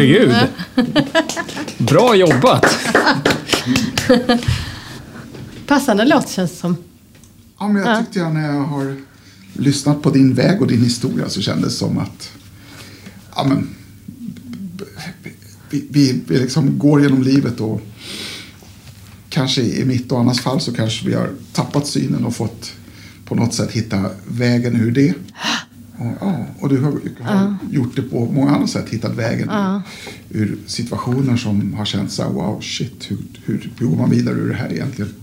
Herregud. Bra jobbat. Passande låt känns det som. Ja, men jag tyckte jag när jag har lyssnat på din väg och din historia så kändes det som att ja, men, vi, vi, vi liksom går genom livet och kanske i mitt och Annas fall så kanske vi har tappat synen och fått på något sätt hitta vägen ur det. Och, ja, och du har, har gjort det på många andra sätt, hittat vägen ur, ur situationer som har känts så här, wow, shit, hur, hur, hur går man vidare ur det här egentligen?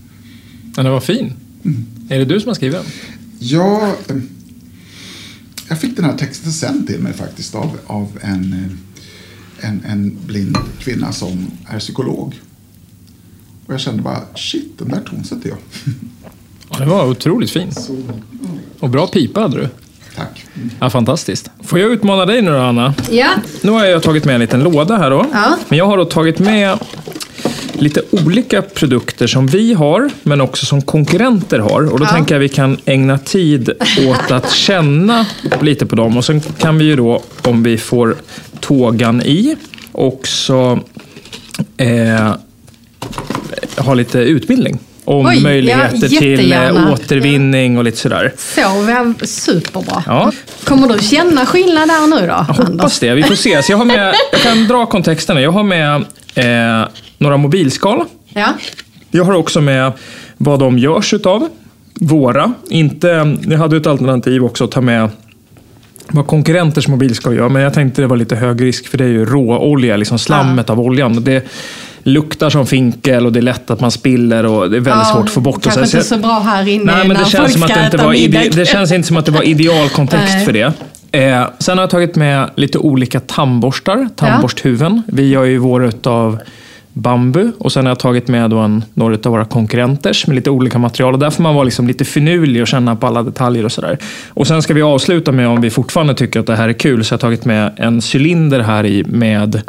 Men den var fin. Är det du som har skrivit den? Ja, eh, jag fick den här texten sen till mig faktiskt av, av en, eh, en, en blind kvinna som är psykolog. Och jag kände bara, shit, den där tonsätter jag. Ja, den var otroligt fin. Och bra pipa hade du. Tack. Ja, fantastiskt. Får jag utmana dig nu då, Anna? Ja. Nu har jag tagit med en liten låda här då. Ja. Men jag har då tagit med lite olika produkter som vi har, men också som konkurrenter har. Och då Ja. tänker jag vi kan ägna tid åt att känna lite på dem. Och sen kan vi ju då, om vi får tågan i, också eh, ha lite utbildning. Om Oj, ja, möjligheter till eh, återvinning och lite sådär. Så, superbra. Ja. Kommer du känna skillnad där nu då, Jag hoppas det. Vi får se. Så jag, har med, jag kan dra kontexten. Jag har med eh, några mobilskal. Ja. Jag har också med vad de görs utav. Våra. Inte, jag hade ett alternativ också att ta med vad konkurrenters mobilskal gör, men jag tänkte det var lite hög risk för det är ju råolja, liksom slammet av oljan. Det luktar som finkel och det är lätt att man spiller och det är väldigt Ja, svårt att få bort. Kanske så- inte så bra här inne Nej, men det känns, som att det, inte var ide- det känns inte som att det var ideal kontext Nej. för det. Eh, sen har jag tagit med lite olika tandborstar, tandborsthuven. Vi gör ju våra utav bambu och sen har jag tagit med då en, några av våra konkurrenters med lite olika material. Och där får man vara liksom lite finurlig och känna på alla detaljer och sådär. Och sen ska vi avsluta med om vi fortfarande tycker att det här är kul så jag har tagit med en cylinder här i med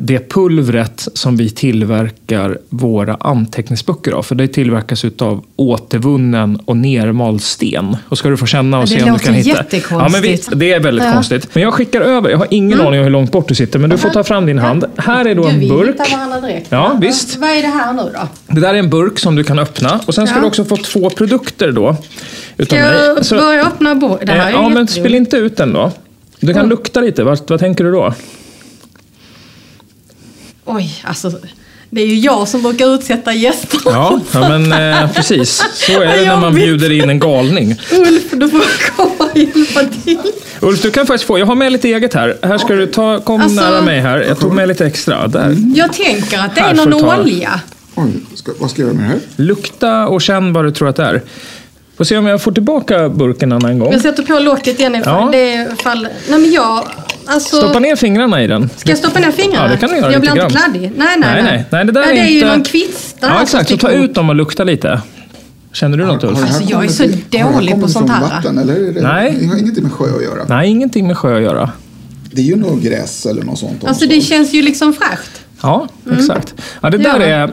det pulvret som vi tillverkar våra anteckningsböcker av. För det tillverkas av återvunnen och nermald sten. Och ska du få känna och Det se om du låter kan hitta. jättekonstigt. Ja, men visst, det är väldigt Ja. konstigt. Men jag skickar över. Jag har ingen aning om hur långt bort du sitter, men du får ta fram din hand. Här är då Gud, en vi burk. hittar varandra direkt. Ja, visst. Vad är det här nu då? Det där är en burk som du kan öppna. Och sen ska Ja. du också få två produkter då. Ska jag. Så- börja öppna bo- Det här Eh, är ja, men spill inte ut den då. Du kan lukta lite. Vad, vad tänker du då? Oj, alltså. Det är ju jag som brukar utsätta gästerna. Ja, ja men eh, precis. Så är det när man bjuder in en galning. Ulf, du får komma och hjälpa till. Ulf, du kan faktiskt få. Jag har med lite eget här. Här ska du ta, kom Alltså- nära mig här. Jag tog med lite extra. Där. Jag tänker att det Här är någon ta. olja. Oj, ska, vad ska jag göra med det här? Lukta och känn vad du tror att det är. Får se om jag får tillbaka burken en annan gång. Jag sätter på locket igen ifall Ja. det faller. Nej men jag, alltså. Stoppa ner fingrarna i den. Ska jag stoppa ner fingrarna? Ja, det kan du göra Jag blir inte kladdig. Nej, nej, Nej, nej. nej det där ja, det är är ju inte... någon kvist. Ja, exakt. Så ta ut dem och lukta lite. Känner du något Ulf? Alltså, jag är så dålig på sånt här. Vatten, eller är det, Nej. Det har ingenting med sjö att göra. Nej, ingenting med sjö att göra. Det är ju något gräs eller något sånt. Alltså det känns ju liksom fräscht. Ja, exakt. Ja, det där Ja. är,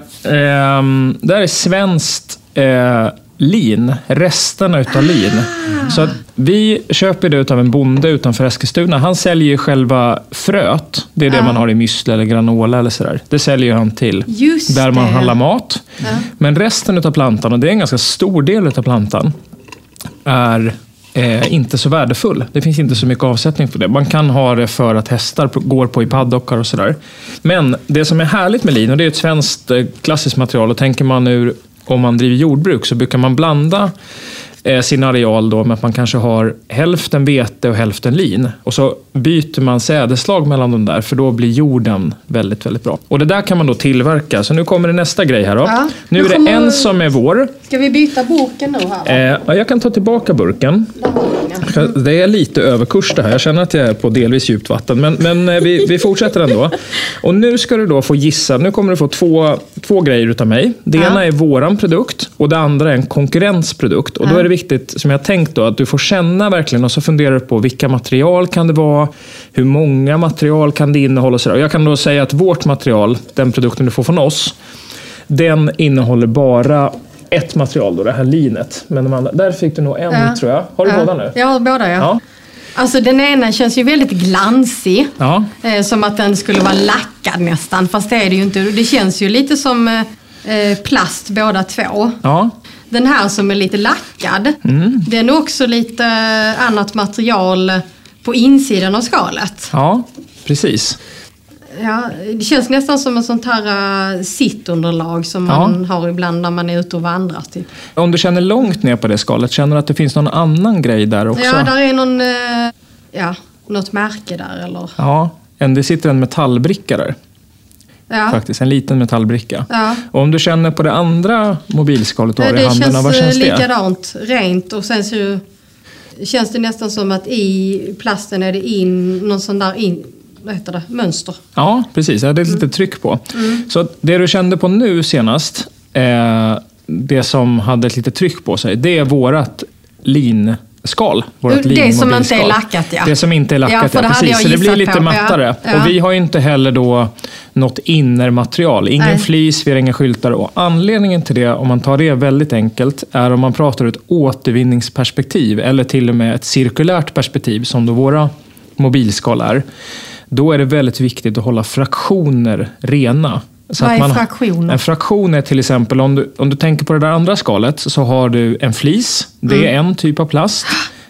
det där är svenskt eh, lin, resterna utav lin. Så att vi köper det utav en bonde utanför Eskilstuna. Han säljer ju själva fröet. Det är det man har i müsli eller granola eller sådär. Det säljer han till Just där man det. handlar mat. Men resten utav plantan, och det är en ganska stor del utav plantan, är eh, inte så värdefull. Det finns inte så mycket avsättning på det. Man kan ha det för att hästar går på i paddockar och sådär. Men det som är härligt med lin, och det är ett svenskt eh, klassiskt material, och tänker man nu om man driver jordbruk så brukar man blanda sin areal då med att man kanske har hälften vete och hälften lin. Och så byter man sädeslag mellan de där, för då blir jorden väldigt, väldigt bra. Och det där kan man då tillverka. Så nu kommer det nästa grej här då. Ja, Nu nu är det en som är vår. Ska vi byta boken nu här? Eh, ja, jag kan ta tillbaka burken. Det är lite överkurs det här. Jag känner att jag är på delvis djupt vatten. Men, men eh, vi, vi fortsätter ändå. Och nu ska du då få gissa. Nu kommer du få två, två grejer utav mig. Det Ja. ena är våran produkt och det andra är en konkurrensprodukt. Och då är det viktigt, som jag tänkt då, att du får känna verkligen och så funderar du på vilka material kan det vara? Hur många material kan det innehålla? Och, jag kan då säga att vårt material, den produkten du får från oss, Den innehåller bara ett material, då, det här linet. Men de andra, där fick du nog en Ja. tror jag. Har du ja. båda nu? Jag har båda ja. Ja. Alltså den ena känns ju väldigt glansig. Ja. Eh, som att den skulle vara lackad nästan. Fast det är det ju inte. Det känns ju lite som eh, eh, plast båda två. ja. Den här som är lite lackad. Mm. Den är också lite eh, annat material på insidan av skalet. Ja, precis. Ja, det känns nästan som ett sånt här uh, sittunderlag som Ja. man har ibland när man är ute och vandrar. Typ. Om du känner långt ner på det skalet, känner du att det finns någon annan grej där också? Ja, där är någon, eh, ja, något märke där eller... Ja, det sitter en metallbricka där. Ja. Faktiskt, en liten metallbricka. Ja. Och om du känner på det andra mobilskalet du har i det händerna, vad känns känns eh, det? likadant, rent och sen så känns det nästan som att i plasten är det in någon sån där in, vad heter det, mönster. Ja, precis. Det är lite tryck på. Mm. Så det du kände på nu senast, eh, det som hade ett litet tryck på sig, det är vårat linskal. Vårat Det som inte är lackat, ja. Det som inte är lackat, Ja, hade precis. jag Så det blir lite på. mattare. Ja, ja. Och vi har ju inte heller då något innermaterial. Ingen Nej. flis, vi har inga skyltar. Och anledningen till det, om man tar det väldigt enkelt, är om man pratar ur ett återvinningsperspektiv eller till och med ett cirkulärt perspektiv som då våra mobilskal är. Då är det väldigt viktigt att hålla fraktioner rena. Så Vad är man, fraktioner? En fraktion är till exempel, om du, om du tänker på det där andra skalet, så har du en flis. Det är Mm. en typ av plast.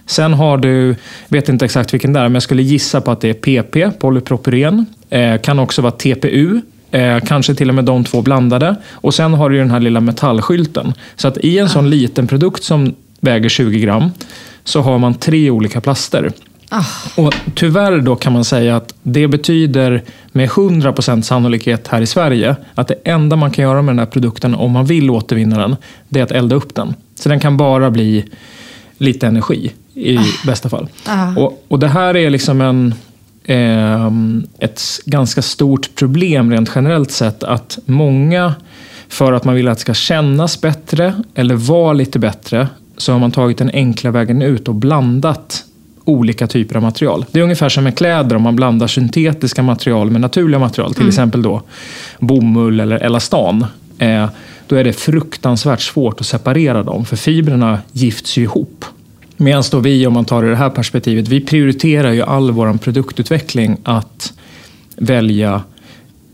Sen har du, vet inte exakt vilken det är, men jag skulle gissa på att det är PP, polypropyren. Eh, kan också vara TPU. Eh, kanske till och med de två blandade. Och sen har du den här lilla metallskylten. Så att i en sån liten produkt som väger 20 gram så har man tre olika plaster. Ah, Och tyvärr då kan man säga att det betyder med 100% sannolikhet här i Sverige att det enda man kan göra med den här produkten om man vill återvinna den, det är att elda upp den. Så den kan bara bli lite energi i bästa fall. Ah. Och, och det här är liksom en, ehm, ett ganska stort problem rent generellt sett att många för att man vill att det ska kännas bättre eller vara lite bättre så har man tagit den enkla vägen ut och blandat olika typer av material. Det är ungefär som med kläder om man blandar syntetiska material med naturliga material, till exempel då bomull eller elastan. Eh, då är det fruktansvärt svårt att separera dem för fibrerna gifts ju ihop. Medan då vi, om man tar det här perspektivet, vi prioriterar ju all vår produktutveckling att välja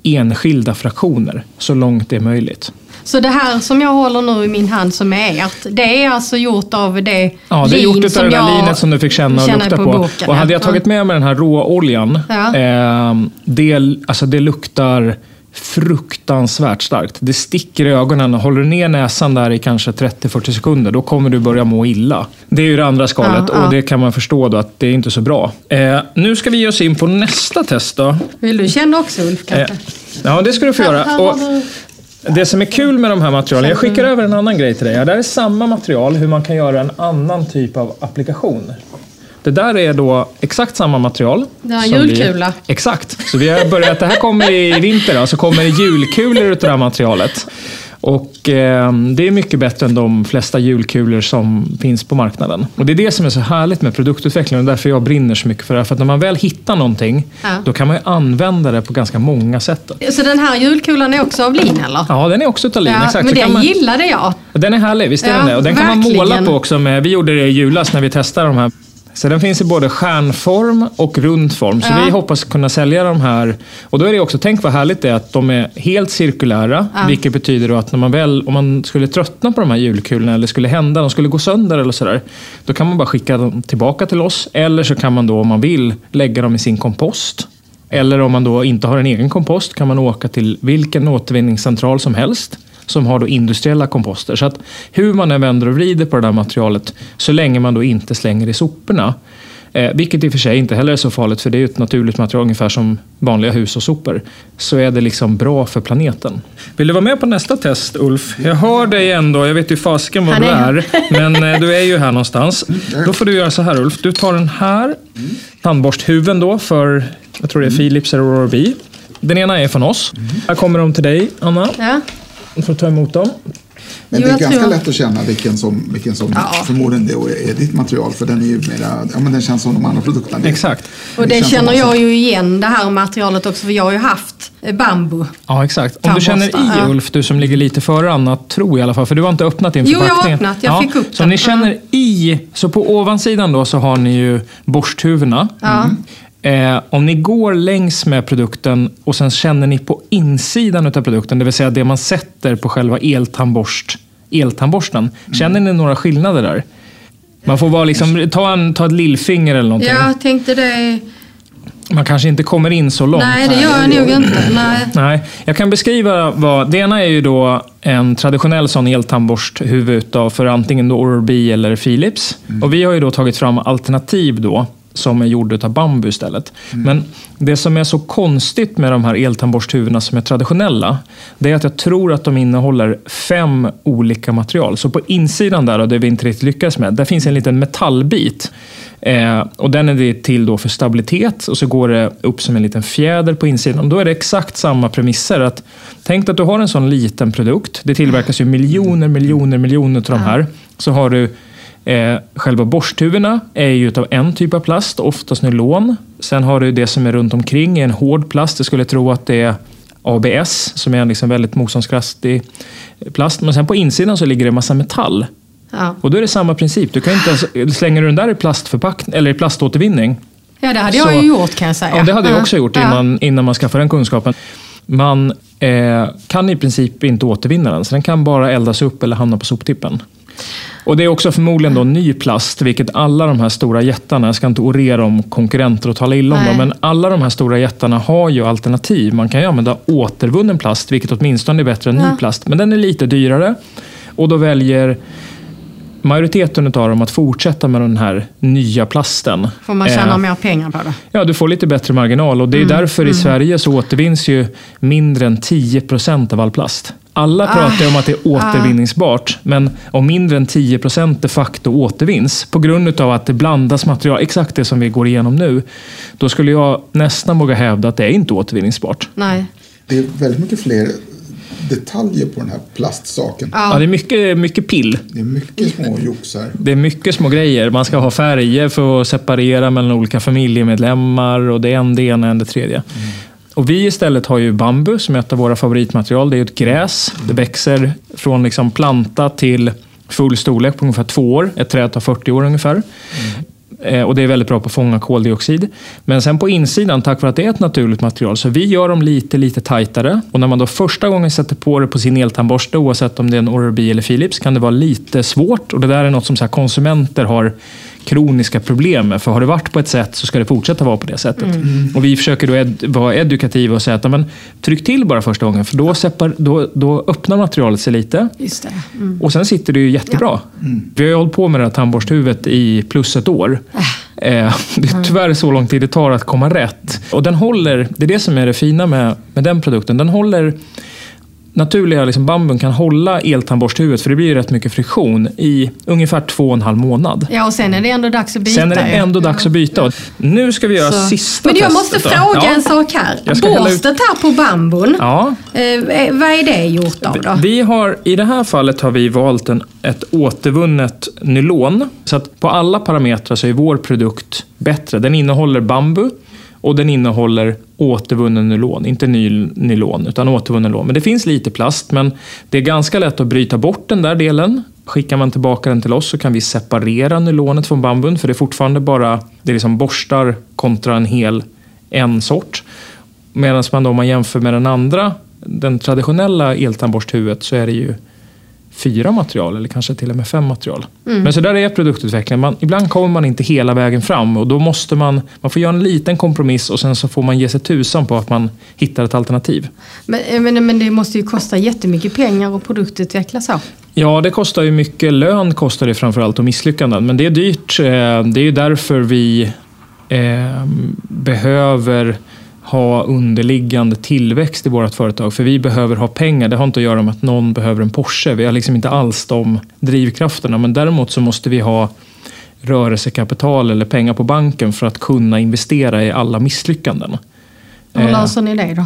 enskilda fraktioner så långt det är möjligt. Så det här som jag håller nu i min hand som är ert, det är alltså gjort av det Ja, det är gjort som av det där linet som du fick känna och lukta på. boken, och hade ja. jag tagit med mig den här råoljan, Ja. eh, det, alltså det luktar fruktansvärt starkt. Det sticker i ögonen och håller du ner näsan där i kanske 30-40 sekunder, då kommer du börja må illa. Det är ju det andra skalet Ja, ja. och det kan man förstå då att det är inte så bra. Eh, nu ska vi ge oss in på nästa test då. Vill du känna också Ulf Eh, ja, det ska du få göra. Och det som är kul med de här materialen, jag skickar över en annan grej till dig. Det här är samma material, hur man kan göra en annan typ av applikation. Det där är då exakt samma material. Det är en som vi- julkula. Exakt. Så vi har börjat, det här kommer i vinter, så kommer det julkulor utav det här materialet. Och eh, det är mycket bättre än de flesta julkulor som finns på marknaden. Och det är det som är så härligt med produktutveckling och därför jag brinner så mycket för det. här. För att när man väl hittar någonting, Ja. då kan man ju använda det på ganska många sätt. Så den här julkulan är också av lin eller? Ja, den är också utav lin. Ja, exakt. men den man... gillade jag. Den är härlig, visst är Ja, den det? Och den kan man verkligen. måla på också. Med, vi gjorde det i julas när vi testade de här. Så den finns i både stjärnform och rund form. Så Ja. vi hoppas kunna sälja de här. Och då är det också, tänk vad härligt det är att de är helt cirkulära. Ja. Vilket betyder att när man väl, om man skulle tröttna på de här julkulorna eller skulle hända, de skulle gå sönder eller sådär. Då kan man bara skicka dem tillbaka till oss. Eller så kan man då om man vill lägga dem i sin kompost. Eller om man då inte har en egen kompost kan man åka till vilken återvinningscentral som helst som har då industriella komposter. Så att hur man än vänder och vrider på det där materialet så länge man då inte slänger i soporna. Eh, vilket i och för sig inte heller är så farligt för det är ju ett naturligt material ungefär som vanliga hushållssopor. Så är det liksom bra för planeten. Vill du vara med på nästa test Ulf? Jag hör dig ändå, jag vet ju fasiken var du är. Men eh, du är ju här någonstans. Då får du göra så här Ulf. Du tar den här tandborsthuven då för, jag tror det är Philips eller Oral-B. Den ena är från oss. Här kommer de till dig, Anna. Ja. Du får ta emot dem. Men Jo, det är jag ganska tror- lätt att känna vilken som, vilken som Ja. förmodligen då är ditt material. För den är ju mera, ja men den känns som de andra produkterna. Exakt. Och det som känner jag ju igen det här materialet också för jag har ju haft eh, bambu. Ja, exakt. Om du känner i ja. Ulf, du som ligger lite före annat, tror jag i alla fall, för du har inte öppnat din Jo, jag har förpackning. öppnat. Jag fick upp Så den. ni känner i, så på ovansidan då så har ni ju borsthuvudena. Ja. Eh, om ni går längs med produkten och sen känner ni på insidan av produkten, det vill säga det man sätter på själva eltandborst, eltandborsten. Känner ni några skillnader där? Man får bara liksom, ta, en, ta ett lillfinger eller någonting. Jag tänkte det... Man kanske inte kommer in så långt. Nej, det gör jag nog inte. Nej. Nej, jag kan beskriva vad... Det ena är ju då en traditionell sån eltandborsthuvud för antingen då Oral-B eller Philips. Och vi har ju då tagit fram alternativ då som är gjorda av bambu istället. Men det som är så konstigt med de här eltandborsthuvudena som är traditionella, det är att jag tror att de innehåller fem olika material. Så på insidan där, och det vi inte riktigt lyckades med, där finns en liten metallbit. Eh, och den är det till då för stabilitet och så går det upp som en liten fjäder på insidan. Då är det exakt samma premisser. Att, tänk att du har en sån liten produkt. Det tillverkas ju miljoner, miljoner, miljoner av de här. Så har du eh, själva borsthuvudena är ju utav en typ av plast, oftast nylon. Sen har du det som är runt omkring en hård plast. Jag skulle tro att det är ABS som är en liksom väldigt motståndskraftig plast. Men sen på insidan så ligger det en massa metall. Ja. Och då är det samma princip. Du kan inte ens, slänger du den där i plastförpackning eller i plaståtervinning. ja, det hade Så- jag ju gjort kan jag säga. Ja, det hade jag också gjort innan, innan man skaffade den kunskapen. Man eh, kan i princip inte återvinna den, så den kan bara eldas upp eller hamna på soptippen. Och Det är också förmodligen då ny plast, vilket alla de här stora jättarna, jag ska inte orera om konkurrenter och tala illa om dem, men alla de här stora jättarna har ju alternativ. Man kan ju använda återvunnen plast, vilket åtminstone är bättre än ny Ja. plast, men den är lite dyrare. Och då väljer majoriteten av dem att fortsätta med den här nya plasten. Får man tjäna Eh, mer pengar på det? Ja, du får lite bättre marginal och det är Mm, därför i Sverige så återvinns ju mindre än 10 procent av all plast. Alla pratar ju om att det är återvinningsbart, men om mindre än 10 procent de facto återvinns på grund av att det blandas material, exakt det som vi går igenom nu, då skulle jag nästan våga hävda att det är inte återvinningsbart. Nej. Det är väldigt mycket fler detaljer på den här plastsaken. Ja, det är mycket, mycket pill. Det är mycket små joxar. Det är mycket små grejer. Man ska ha färger för att separera mellan olika familjemedlemmar och det är en det ena än det tredje. Och vi istället har ju bambu som är ett av våra favoritmaterial. Det är ett gräs. Det växer från liksom planta till full storlek på ungefär två år. Ett träd tar 40 år ungefär. Eh, Eh, och det är väldigt bra på att fånga koldioxid. Men sen på insidan, tack vare att det är ett naturligt material, så vi gör dem lite, lite tajtare. Och när man då första gången sätter på det på sin eltandborste, oavsett om det är en Oral-B eller Philips, kan det vara lite svårt. Och det där är något som så här konsumenter har kroniska problem med. För har det varit på ett sätt så ska det fortsätta vara på det sättet. Och vi försöker då ed- vara edukativa och säga att ja, men, tryck till bara första gången, för då, separ, då, då öppnar materialet sig lite. Just det. Mm. Och sen sitter det ju jättebra. Vi har ju hållit på med det här tandborsthuvudet i plus ett år. Eh, det är tyvärr så lång tid det tar att komma rätt. Och den håller, det är det som är det fina med, med den produkten. Den håller naturliga liksom bambun kan hålla eltandborsthuvudet, för det blir ju rätt mycket friktion, i ungefär två och en halv månad. Ja, och sen är det ändå dags att byta. Sen är det ju. ändå dags att byta. Och Nu ska vi göra Så. sista Men jag testet. måste då. fråga Ja. en sak här. Borstet här på bambun, Ja, eh, vad är det gjort av då? Vi har, I det här fallet har vi valt en, ett återvunnet nylon. Så att på alla parametrar så är vår produkt bättre. Den innehåller bambu och den innehåller återvunnen nylon. Inte ny nylon, utan återvunnen nylon. Men det finns lite plast, men det är ganska lätt att bryta bort den där delen. Skickar man tillbaka den till oss så kan vi separera nylonet från bambun, för det är fortfarande bara det är liksom borstar kontra en hel en sort. Medan man då, om man jämför med den andra, den traditionella eltandborsthuvudet, så är det ju fyra material eller kanske till och med fem material. Men så där är produktutvecklingen. Man, ibland kommer man inte hela vägen fram och då måste man, man får göra en liten kompromiss och sen så får man ge sig tusan på att man hittar ett alternativ. Men, men, men det måste ju kosta jättemycket pengar att produktutveckla så. Ja, det kostar ju mycket. Lön kostar det framförallt och misslyckanden. Men det är dyrt. Eh, Det är ju därför vi eh, behöver ha underliggande tillväxt i vårt företag. För vi behöver ha pengar. Det har inte att göra med att någon behöver en Porsche. Vi har liksom inte alls de drivkrafterna. Men däremot så måste vi ha rörelsekapital eller pengar på banken för att kunna investera i alla misslyckanden. Hur Eh, löser ni det då?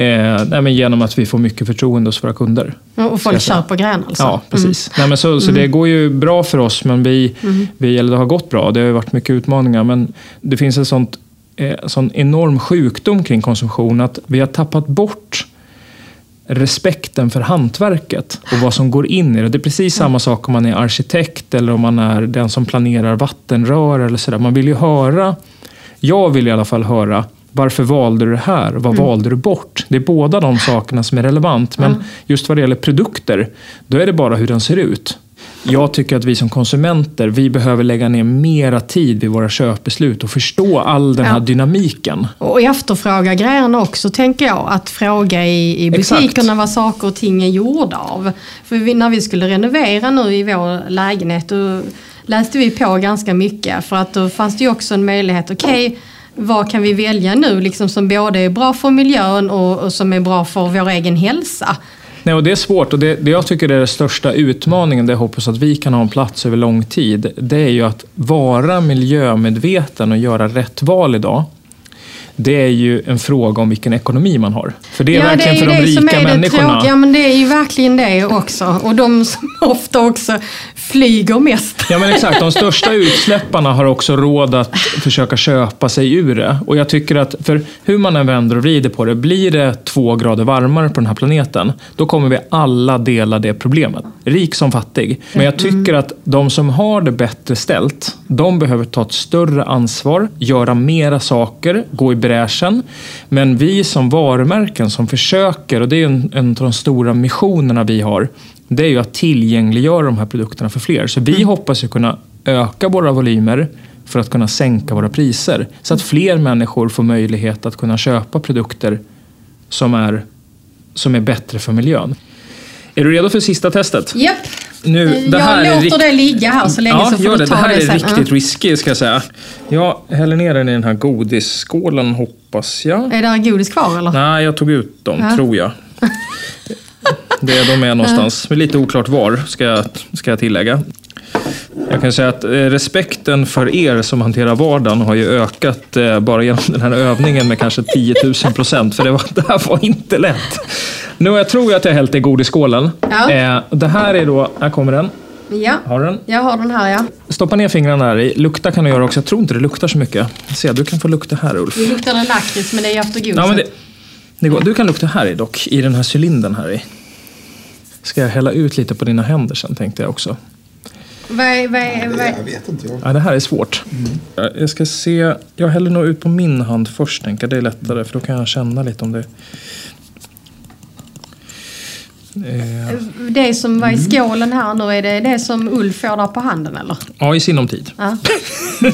Eh, nej, men genom att vi får mycket förtroende hos våra kunder. Och folk köper grejen alltså? Ja, precis. Nej, men så, så det går ju bra för oss, men vi, vi, eller det har gått bra. Det har varit mycket utmaningar, men det finns ett sånt sån enorm sjukdom kring konsumtion att vi har tappat bort respekten för hantverket och vad som går in i det. Det är precis samma sak om man är arkitekt eller om man är den som planerar vattenrör eller sådär. Man vill ju höra, jag vill i alla fall höra, varför valde du det här? Vad Mm. valde du bort? Det är båda de sakerna som är relevant. Men just vad det gäller produkter, då är det bara hur den ser ut. Jag tycker att vi som konsumenter, vi behöver lägga ner mera tid vid våra köpbeslut och förstå all den här Ja. dynamiken. Och efterfråga grejerna också, tänker jag. Att fråga i, i Exakt. butikerna vad saker och ting är gjorda av. För vi, när vi skulle renovera nu i vår lägenhet, då läste vi på ganska mycket. För att då fanns det ju också en möjlighet, okej, vad kan vi välja nu liksom som både är bra för miljön och, och som är bra för vår egen hälsa? Nej, och det är svårt och det, det jag tycker är den största utmaningen, där jag hoppas att vi kan ha en plats över lång tid, det är ju att vara miljömedveten och göra rätt val idag. Det är ju en fråga om vilken ekonomi man har. För det är verkligen ju för de det rika är det människorna. tråkiga. Ja, men det är ju verkligen det också. Och de som ofta också flyger mest. Ja men exakt, de största utsläpparna har också råd att försöka köpa sig ur det. Och jag tycker att, för hur man än vänder och vrider på det, blir det två grader varmare på den här planeten, då kommer vi alla dela det problemet. Rik som fattig. Men jag tycker att de som har det bättre ställt, de behöver ta ett större ansvar, göra mera saker, gå i bräschen. Men vi som varumärken som försöker, och det är en, en av de stora missionerna vi har, det är ju att tillgängliggöra de här produkterna för fler. Så vi hoppas ju kunna öka våra volymer för att kunna sänka våra priser. Så att fler människor får möjlighet att kunna köpa produkter som är, som är bättre för miljön. Är du redo för sista testet? Japp. Nu, det här jag låter rikt- det ligga här så länge Ja, så får gör du det. ta Det här är sen. riktigt risky ska jag säga. Jag häller ner den i den här godisskålen hoppas jag. Ja. Är det godis kvar eller? Nej, jag tog ut dem, Ja. tror jag. Det är de är någonstans. Men lite oklart var, ska jag, ska jag tillägga. Jag kan säga att eh, respekten för er som hanterar vardagen har ju ökat eh, bara genom den här övningen med kanske 10 000 procent. För det, var, det här var inte lätt. Nu jag tror jag att jag hällt i godisskålen. Ja. Eh, det här är då, här kommer den. Ja, Har du den? jag har den här ja. Stoppa ner fingrarna här i. Lukta kan du göra också. Jag tror inte det luktar så mycket. Se, du kan få lukta här Ulf. Det luktar en lakrits men det är efter godiset. Ja, men det, det går. Du kan lukta här i dock, i den här cylindern här i. Ska jag hälla ut lite på dina händer sen tänkte jag också. Vad vad vad Jag vet inte. Jag. Ja, det här är svårt. Ja, Jag ska se, jag häller nog ut på min hand först tänker jag. Det är lättare för då kan jag känna lite om det. Eh, Det som var i skålen här nu, är det det som Ulf får där på handen eller? ja, i sinom tid. Ja.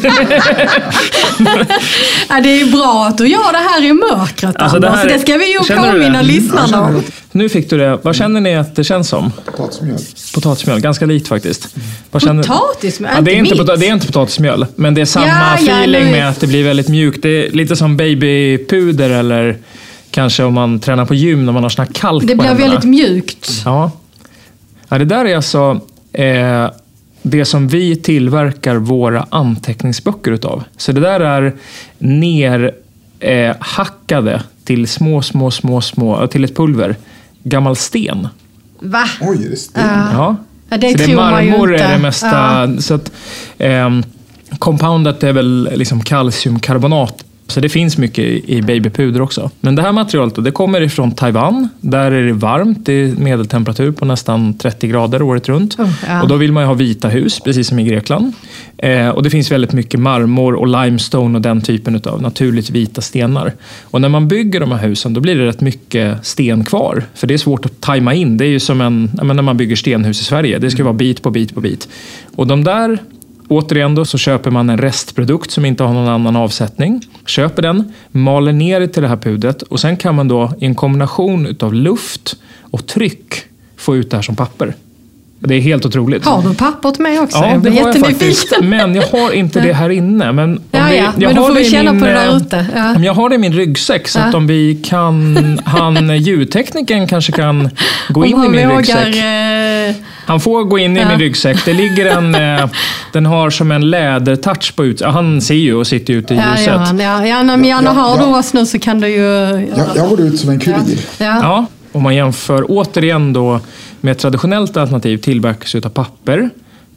ja, det är bra att du gör det här i mörkret Alltså, det här det, ska vi ju påminna det? lyssnarna om. Nu fick du det. Vad känner ni att det känns som? Potatismjöl. Potatismjöl, ganska likt faktiskt. Vad känner- Potatismjöl, Ja, det, är inte pota- det är inte potatismjöl, men det är samma Ja, ja, feeling nu- med att det blir väldigt mjukt. Det är lite som babypuder eller kanske om man tränar på gym när man har sån här kalk Det blir väldigt mjukt. Ja. ja, det där är alltså eh, det som vi tillverkar våra anteckningsböcker utav. Så det där är ner eh, till små, små, små, små, till ett pulver. Gammal sten. Va? Oj, är det sten? Ja. Ja, det så det är tror man ju marmor är det mesta. Ja. Så att, ehm, compoundet är väl liksom kalciumkarbonat. Så det finns mycket i babypuder också. Men det här materialet då, det kommer ifrån Taiwan. Där är det varmt. Det är medeltemperatur på nästan 30 grader året runt. Oh, ja. Och då vill man ju ha vita hus, precis som i Grekland. Eh, och det finns väldigt mycket marmor och limestone och den typen av naturligt vita stenar. Och när man bygger de här husen då blir det rätt mycket sten kvar. För det är svårt att tajma in. Det är ju som en, när man bygger stenhus i Sverige. Det ska vara bit på bit på bit. Och de där Återigen då så köper man en restprodukt som inte har någon annan avsättning. Köper den, maler ner det till det här pudret och sen kan man då i en kombination utav luft och tryck få ut det här som papper. Det är helt otroligt. Har du pappret med också? Ja, jag det har jag faktiskt. Men jag har inte det här inne. Men om Ja, ja, jag men då har får vi i känna min, på det där eh, ute. Ja. Jag har det i min ryggsäck så Ja. att om vi kan, han ljudteknikern kanske kan gå in Om i han min vågar, ryggsäck. eh, Han får gå in i min ryggsäck. Det ligger en, eh, den har som en lädertouch på ut. ja, Han ser ju och sitter ute i Ja, ljuset. ja, han, ja, ja, men gärna Ja, har ja. du oss nu så kan du ju... Jag, jag går ut som en kurir. Ja. Ja, om man jämför återigen då med ett traditionellt alternativ tillverkas utav papper,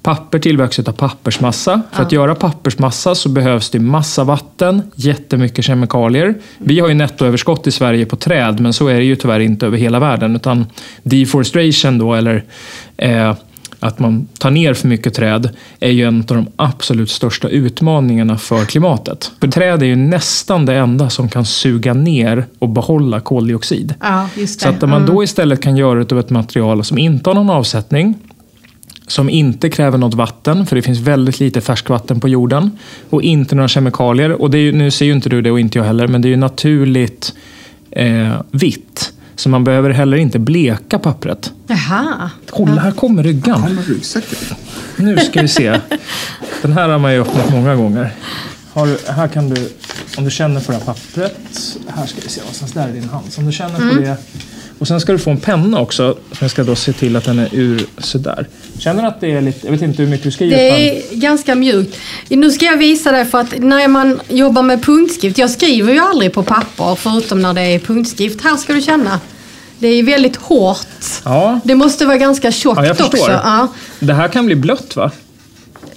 Papper tillverkas av pappersmassa. För att göra pappersmassa så behövs det massa vatten, jättemycket kemikalier. Vi har ju nettoöverskott i Sverige på träd, men så är det ju tyvärr inte över hela världen. Utan deforestation då, eller eh, att man tar ner för mycket träd är ju en av de absolut största utmaningarna för klimatet. För träd är ju nästan det enda som kan suga ner och behålla koldioxid. Ja. Så att om man då istället kan göra det av ett material som inte har någon avsättning, som inte kräver något vatten, för det finns väldigt lite färskvatten på jorden, och inte några kemikalier. Och ju, nu ser ju inte du det och inte jag heller, men det är ju naturligt eh, vitt. Så man behöver heller inte bleka pappret. Jaha. Kolla, här kommer ryggan. Kommer ryggsäcken. Nu ska vi se. Den här har man ju öppnat många gånger. Har här kan du, om du känner på det här pappret. Här ska vi se, någonstans där är din hand. Så om du känner på det. Och sen ska du få en penna också. Som jag ska då se till att den är ur sådär. Känner du att det är lite, jag vet inte hur mycket du skriver på Det är ganska mjukt. Nu ska jag visa dig för att när man jobbar med punktskrift, jag skriver ju aldrig på papper förutom när det är punktskrift. Här ska du känna. Det är väldigt hårt. Ja, Det måste vara ganska tjockt Ja, jag förstår. också. Ja. det här kan bli blött va?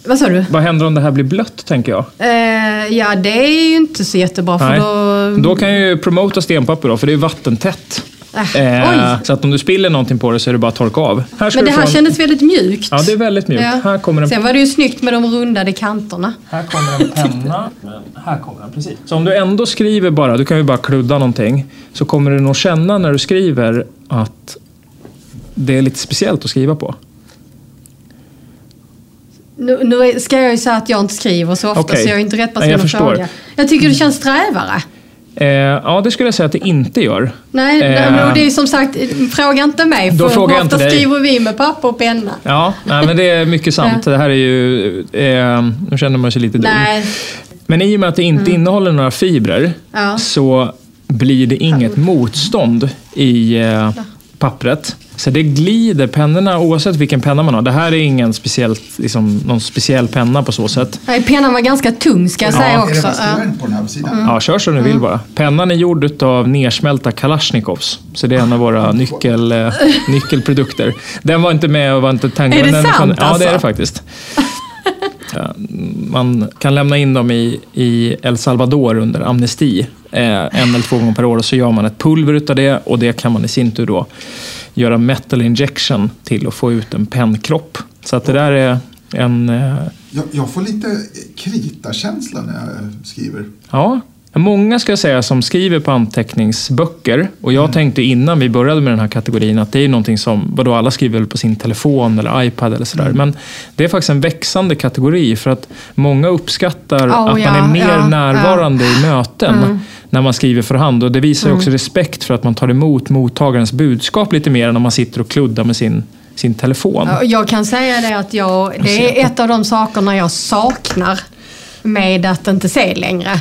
Vad sa du? Vad händer om det här blir blött tänker jag? Eh, ja, det är ju inte så jättebra för Nej. då... Då kan jag ju promota stenpapper då, för det är vattentätt. Äh, oj. så att om du spiller någonting på det så är det bara att torka av. Här Men det här en- kändes väldigt mjukt. Ja, det är väldigt mjukt. Ja. Här kommer en Sen var det ju snyggt med de rundade kanterna. Här kommer en penna. Här kommer den, precis. Så om du ändå skriver bara, du kan ju bara kludda någonting, så kommer du nog känna när du skriver att det är lite speciellt att skriva på. Nu, nu ska jag ju säga att jag inte skriver så ofta Okej. så jag är inte rätt Nej, person att förstår. fråga. Jag tycker det känns strävare. Eh, ja, det skulle jag säga att det inte gör. Nej, Eh. men det är som sagt, fråga inte mig Då för frågar jag inte dig. skriver vi med papper och penna. Ja, nej, men det är mycket sant. Det här är ju... Eh, nu känner man sig lite dum. Nej, Men i och med att det inte innehåller några fibrer Ja. så blir det inget motstånd i eh, pappret. Så det glider pennorna oavsett vilken penna man har. Det här är ingen speciellt, liksom, någon speciell penna på så sätt. Nej, pennan var ganska tung ska jag säga Är det också. Ja. skriver på den här sidan? Ja, kör som du vill bara. Pennan är gjord av nersmälta Kalashnikovs. Så det är en av våra nyckel, eh, nyckelprodukter. Den var inte med och var inte tänkt. Är det sant, Ja, det är det alltså? faktiskt. Ja, man kan lämna in dem i, i El Salvador under amnesti eh, en eller två gånger per år och så gör man ett pulver utav det och det kan man i sin tur då göra metal injection till och få ut en pennkropp. Så att det där är en eh, Jag, jag får lite kritakänsla när jag skriver. Ja, många ska jag säga som skriver på anteckningsböcker. Och jag tänkte innan vi började med den här kategorin att det är någonting som, vadå alla skriver på sin telefon eller iPad eller sådär. Men det är faktiskt en växande kategori för att många uppskattar Oh, att ja, man är mer ja, närvarande i möten när man skriver för hand. Och det visar ju också respekt för att man tar emot mottagarens budskap lite mer än om man sitter och kluddar med sin, sin telefon. Ja, Jag kan säga det att jag, det är ett av de sakerna jag saknar med att inte se längre.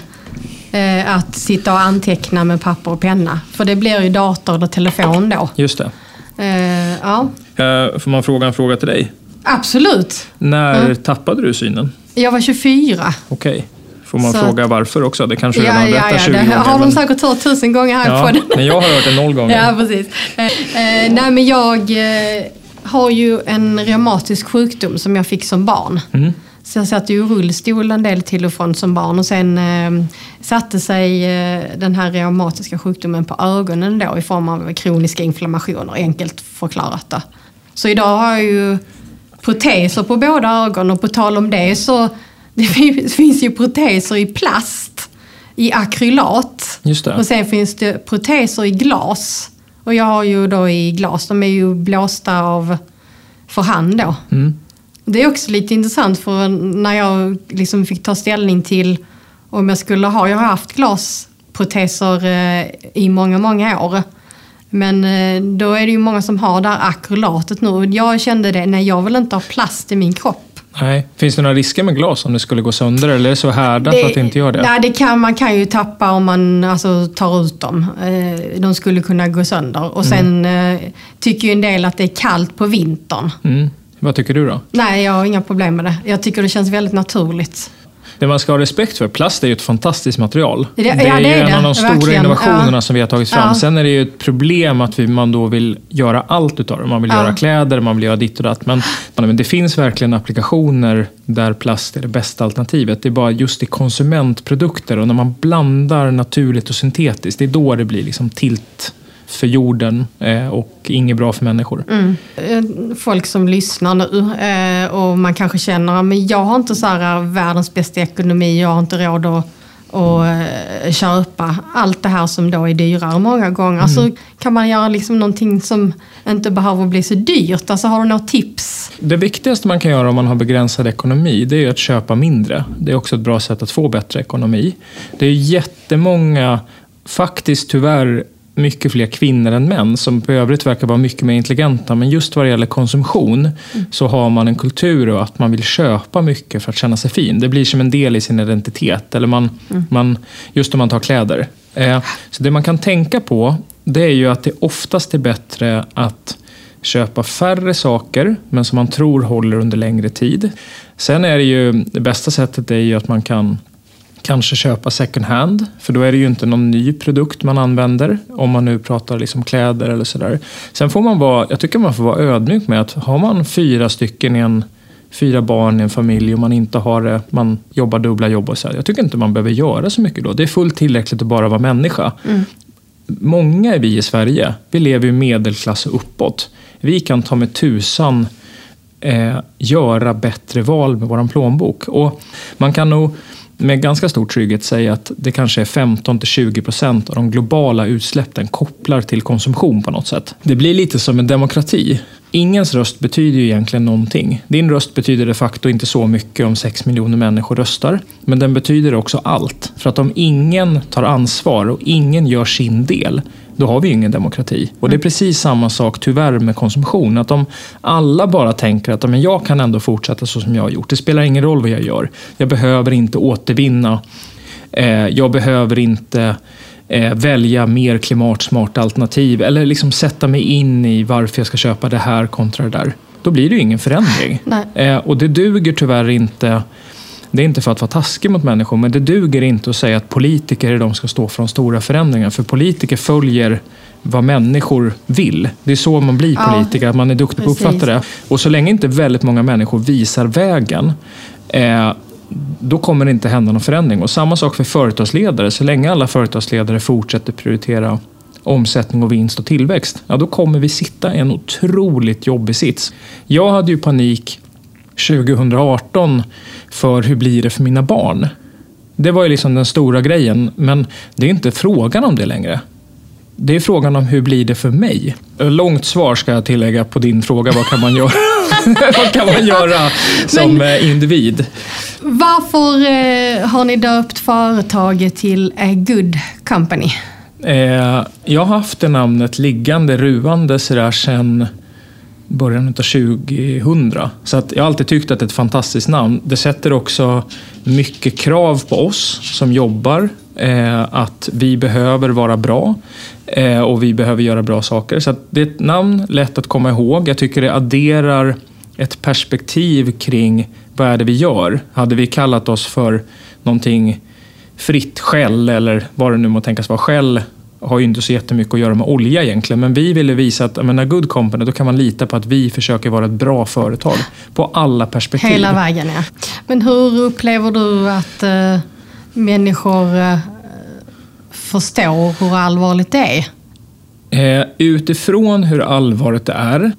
Eh, att sitta och anteckna med papper och penna. För det blir ju dator eller telefon då. Just det. Eh, ja, Eh, Får man fråga en fråga till dig? absolut. När tappade du synen? Jag var 24. Okej. Får man Så fråga varför också? Det kanske Ja, redan ja, berättat ja, 20 det gånger. har de säkert hört tusen gånger här Ja, på den. men jag har hört det noll gånger. Ja, precis. Eh, eh, nej, men jag eh, har ju en reumatisk sjukdom som jag fick som barn. Mm. Så jag satt ju i rullstol en del till och från som barn och sen eh, satte sig eh, den här reumatiska sjukdomen på ögonen då i form av kroniska inflammationer, enkelt förklarat. Då. Så idag har jag ju proteser på båda ögon och på tal om det så det fin- finns ju proteser i plast, i akrylat. Och sen finns det proteser i glas. Och jag har ju då i glas, de är ju blåsta av för hand då. Mm. Det är också lite intressant för när jag liksom fick ta ställning till om jag skulle ha, jag har haft glasproteser eh, i många, många år. Men eh, då är det ju många som har det här akrylatet nu. Jag kände det, nej jag vill inte ha plast i min kropp. Nej. Finns det några risker med glas om det skulle gå sönder eller är det så härdat att det inte gör det? Nej, det kan, man kan ju tappa om man alltså, tar ut dem. Eh, de skulle kunna gå sönder. Och sen eh, tycker ju en del att det är kallt på vintern. Mm. Vad tycker du då? Nej, jag har inga problem med det. Jag tycker det känns väldigt naturligt. det man ska ha respekt för, plast är ju ett fantastiskt material. Det- det är, ja, det är en det. av de stora Verkligen. innovationerna Ja. som vi har tagit fram. Ja. Sen är det ju ett problem att vi, man då vill göra allt utav det. Man vill göra kläder, man vill göra ditt och datt. Men, men det finns verkligen applikationer där plast är det bästa alternativet. Det är bara just i konsumentprodukter och när man blandar naturligt och syntetiskt, det är då det blir liksom tilt för jorden eh, och inget bra för människor. Eh, Folk som lyssnar nu eh, och man kanske känner att jag har inte så här världens bästa ekonomi, jag har inte råd att, eh, köpa allt det här som då är dyrare många gånger. Alltså, kan man göra liksom någonting som inte behöver bli så dyrt? Alltså, har du några tips? Det viktigaste man kan göra om man har begränsad ekonomi, det är att köpa mindre. Det är också ett bra sätt att få bättre ekonomi. Det är jättemånga, faktiskt tyvärr mycket fler kvinnor än män som på övrigt verkar vara mycket mer intelligenta. Men just vad det gäller konsumtion så har man en kultur och att man vill köpa mycket för att känna sig fin. Det blir som en del i sin identitet. Eller man, man, just om man tar kläder. Eh, så det man kan tänka på det är ju att det oftast är bättre att köpa färre saker, men som man tror håller under längre tid. Sen är det ju, det bästa sättet är ju att man kan kanske köpa second hand, för då är det ju inte någon ny produkt man använder, om man nu pratar liksom kläder eller sådär. Sen får man vara, jag tycker man får vara ödmjuk med att har man fyra stycken i en fyra barn i en familj och man inte har det, man jobbar dubbla jobb och så här. Jag tycker inte man behöver göra så mycket då. Det är fullt tillräckligt att bara vara människa. Många är vi i Sverige, vi lever i medelklass och uppåt. Vi kan ta med tusan eh, göra bättre val med vår plånbok. Och man kan nog med ganska stor trygghet säga att det kanske är 15-20 procent av de globala utsläppen kopplar till konsumtion på något sätt. Det blir lite som en demokrati. Ingens röst betyder ju egentligen någonting. Din röst betyder de facto inte så mycket om 6 miljoner människor röstar. Men den betyder också allt. För att om ingen tar ansvar och ingen gör sin del, då har vi ingen demokrati. Och det är precis samma sak tyvärr med konsumtion. Att om alla bara tänker att men jag kan ändå fortsätta så som jag har gjort. Det spelar ingen roll vad jag gör. Jag behöver inte återvinna. Eh, jag behöver inte eh, välja mer klimatsmarta alternativ. Eller liksom sätta mig in i varför jag ska köpa det här kontra det där. Då blir det ju ingen förändring. Nej. Eh, och det duger tyvärr inte det är inte för att vara taskig mot människor, men det duger inte att säga att politiker är de som ska stå för de stora förändringarna. För politiker följer vad människor vill. Det är så man blir Ja, politiker, att man är duktig på att uppfatta det. Och så länge inte väldigt många människor visar vägen, eh, då kommer det inte hända någon förändring. Och samma sak för företagsledare. Så länge alla företagsledare fortsätter prioritera omsättning och vinst och tillväxt, ja, då kommer vi sitta i en otroligt jobbig sits. Jag hade ju panik 2018 för hur blir det för mina barn? Det var ju liksom den stora grejen, men det är inte frågan om det längre. Det är frågan om hur blir det för mig? Långt svar ska jag tillägga på din fråga, vad kan man göra, vad kan man göra som Men- eh, individ? Varför eh, har ni döpt företaget till A Good Company? Eh, jag har haft det namnet liggande, ruvande sådär sedan början av 2000. Så att jag har alltid tyckt att det är ett fantastiskt namn. Det sätter också mycket krav på oss som jobbar. Eh, att vi behöver vara bra eh, och vi behöver göra bra saker. Så att det är ett namn lätt att komma ihåg. Jag tycker det adderar ett perspektiv kring vad är det vi gör. Hade vi kallat oss för någonting fritt skäll eller vad det nu må tänkas vara. Skäll har ju inte så jättemycket att göra med olja egentligen, men vi ville visa att menar, Good Company, då kan man lita på att vi försöker vara ett bra företag på alla perspektiv. Hela vägen, ja. Men hur upplever du att eh, människor eh, förstår hur allvarligt det är? Eh, utifrån hur allvarligt det är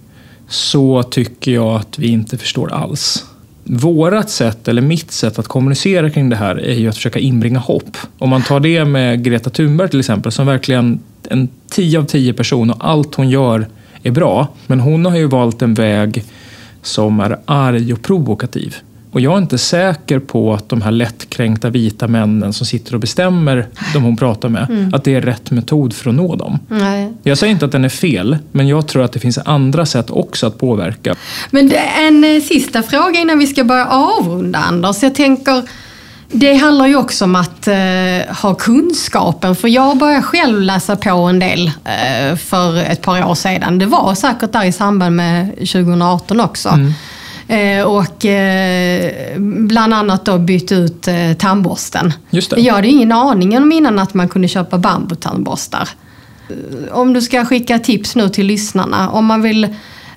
så tycker jag att vi inte förstår alls. Vårat sätt, eller mitt sätt att kommunicera kring det här är ju att försöka inbringa hopp. Om man tar det med Greta Thunberg till exempel, som verkligen en 10 av 10 person och allt hon gör är bra. Men hon har ju valt en väg som är arg och provokativ. Och jag är inte säker på att de här lättkränkta vita männen som sitter och bestämmer, de hon pratar med, att det är rätt metod för att nå dem. Nej. Jag säger inte att den är fel, men jag tror att det finns andra sätt också att påverka. Men en eh, sista fråga innan vi ska börja avrunda Anders. Jag tänker, det handlar ju också om att eh, ha kunskapen. För jag började själv läsa på en del eh, för ett par år sedan. Det var säkert där i samband med 2018 också. Eh, och eh, bland annat då bytt ut eh, tandborsten. Just det. Jag hade ingen aning om innan att man kunde köpa bambutandborstar. Eh, Om du ska skicka tips nu till lyssnarna, om man vill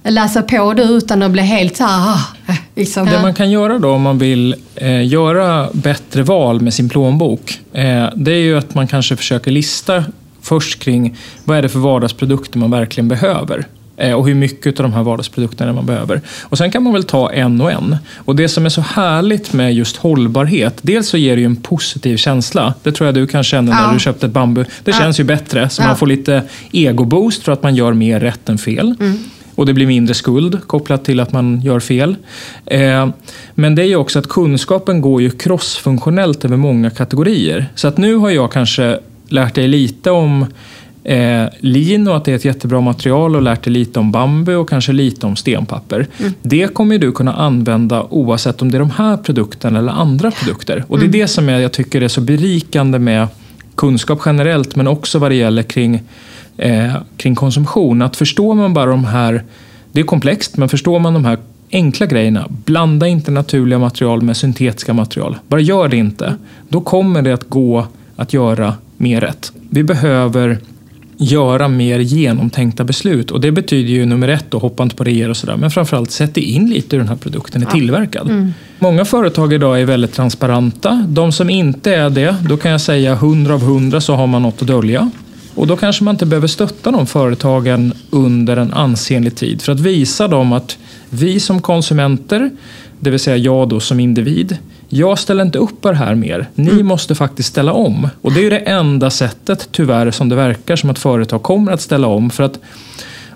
läsa på det utan att bli helt så här, ah, liksom. Det man kan göra då om man vill eh, göra bättre val med sin plånbok, eh, det är ju att man kanske försöker lista först kring vad är det för vardagsprodukter man verkligen behöver. Eh, och hur mycket av de här vardagsprodukterna man behöver. Och Sen kan man väl ta en och en. Och Det som är så härligt med just hållbarhet, dels så ger det ju en positiv känsla. Det tror jag du kan känna Ja. när du köpte ett bambu. Det Ja. känns ju bättre, så Ja. man får lite egoboost för att man gör mer rätt än fel. Och det blir mindre skuld kopplat till att man gör fel. Eh, men det är ju också att kunskapen går ju crossfunktionellt över många kategorier. Så att nu har jag kanske lärt dig lite om eh, lin och att det är ett jättebra material och lärt dig lite om bambu och kanske lite om stenpapper. Det kommer du kunna använda oavsett om det är de här produkterna eller andra produkter. Och det är det som jag, jag tycker är så berikande med kunskap generellt men också vad det gäller kring, eh, kring konsumtion. Att förstår man bara de här, det är komplext, men förstår man de här enkla grejerna, blanda inte naturliga material med syntetiska material. Bara gör det inte. Då kommer det att gå att göra mer rätt. Vi behöver göra mer genomtänkta beslut och det betyder ju nummer ett, då, hoppa inte på det och sådär, men framförallt sätt dig in lite hur den här produkten är tillverkad. Många företag idag är väldigt transparenta. De som inte är det, då kan jag säga 100 av 100 så har man något att dölja. Och då kanske man inte behöver stötta de företagen under en ansenlig tid för att visa dem att vi som konsumenter, det vill säga jag då som individ, jag ställer inte upp på det här mer. Ni måste faktiskt ställa om. Och det är ju det enda sättet, tyvärr, som det verkar som att företag kommer att ställa om. För att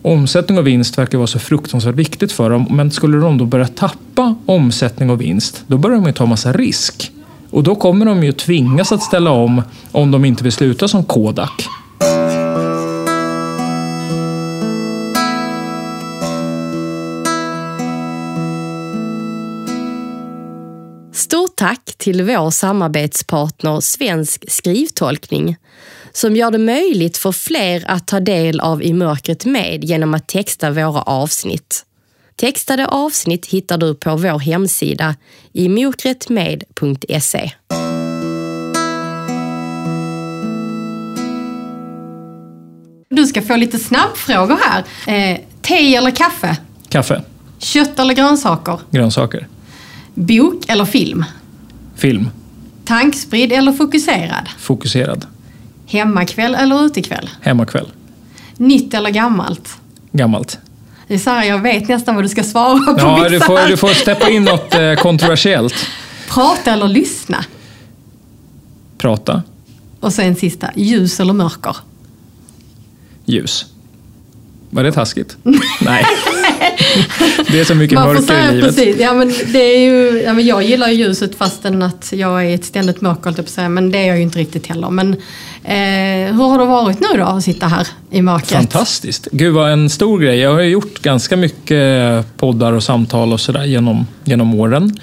omsättning och vinst verkar vara så fruktansvärt viktigt för dem. Men skulle de då börja tappa omsättning och vinst, då börjar de ju ta massa risk. Och då kommer de ju tvingas att ställa om om de inte vill sluta som Kodak. Tack till vår samarbetspartner Svensk skrivtolkning som gör det möjligt för fler att ta del av I mörkret med genom att texta våra avsnitt. Textade avsnitt hittar du på vår hemsida i mokretmed.se. Du ska få lite snabbfrågor här. Eh, te eller kaffe? Kaffe, Kött eller grönsaker? grönsaker, Bok eller film? Film, Tankspridd eller fokuserad? fokuserad, Hemmakväll eller utekväll? hemmakväll, Nytt eller gammalt? gammalt. Här, jag vet nästan vad du ska svara på Ja, vissa du får, du får steppa in något eh, kontroversiellt. Prata eller lyssna? Prata, Och sen sista, ljus eller mörker? ljus. Var det taskigt? Nej. Det är så mycket mörker i livet. precis. Ja, men det är ju, ja, men jag gillar ju ljuset fastän att jag är ett ständigt mörker, att säga, men det är jag ju inte riktigt heller. Men eh, hur har det varit nu då att sitta här i mörkret? Fantastiskt. Gud vad en stor grej. Jag har ju gjort ganska mycket poddar och samtal och sådär genom, genom åren.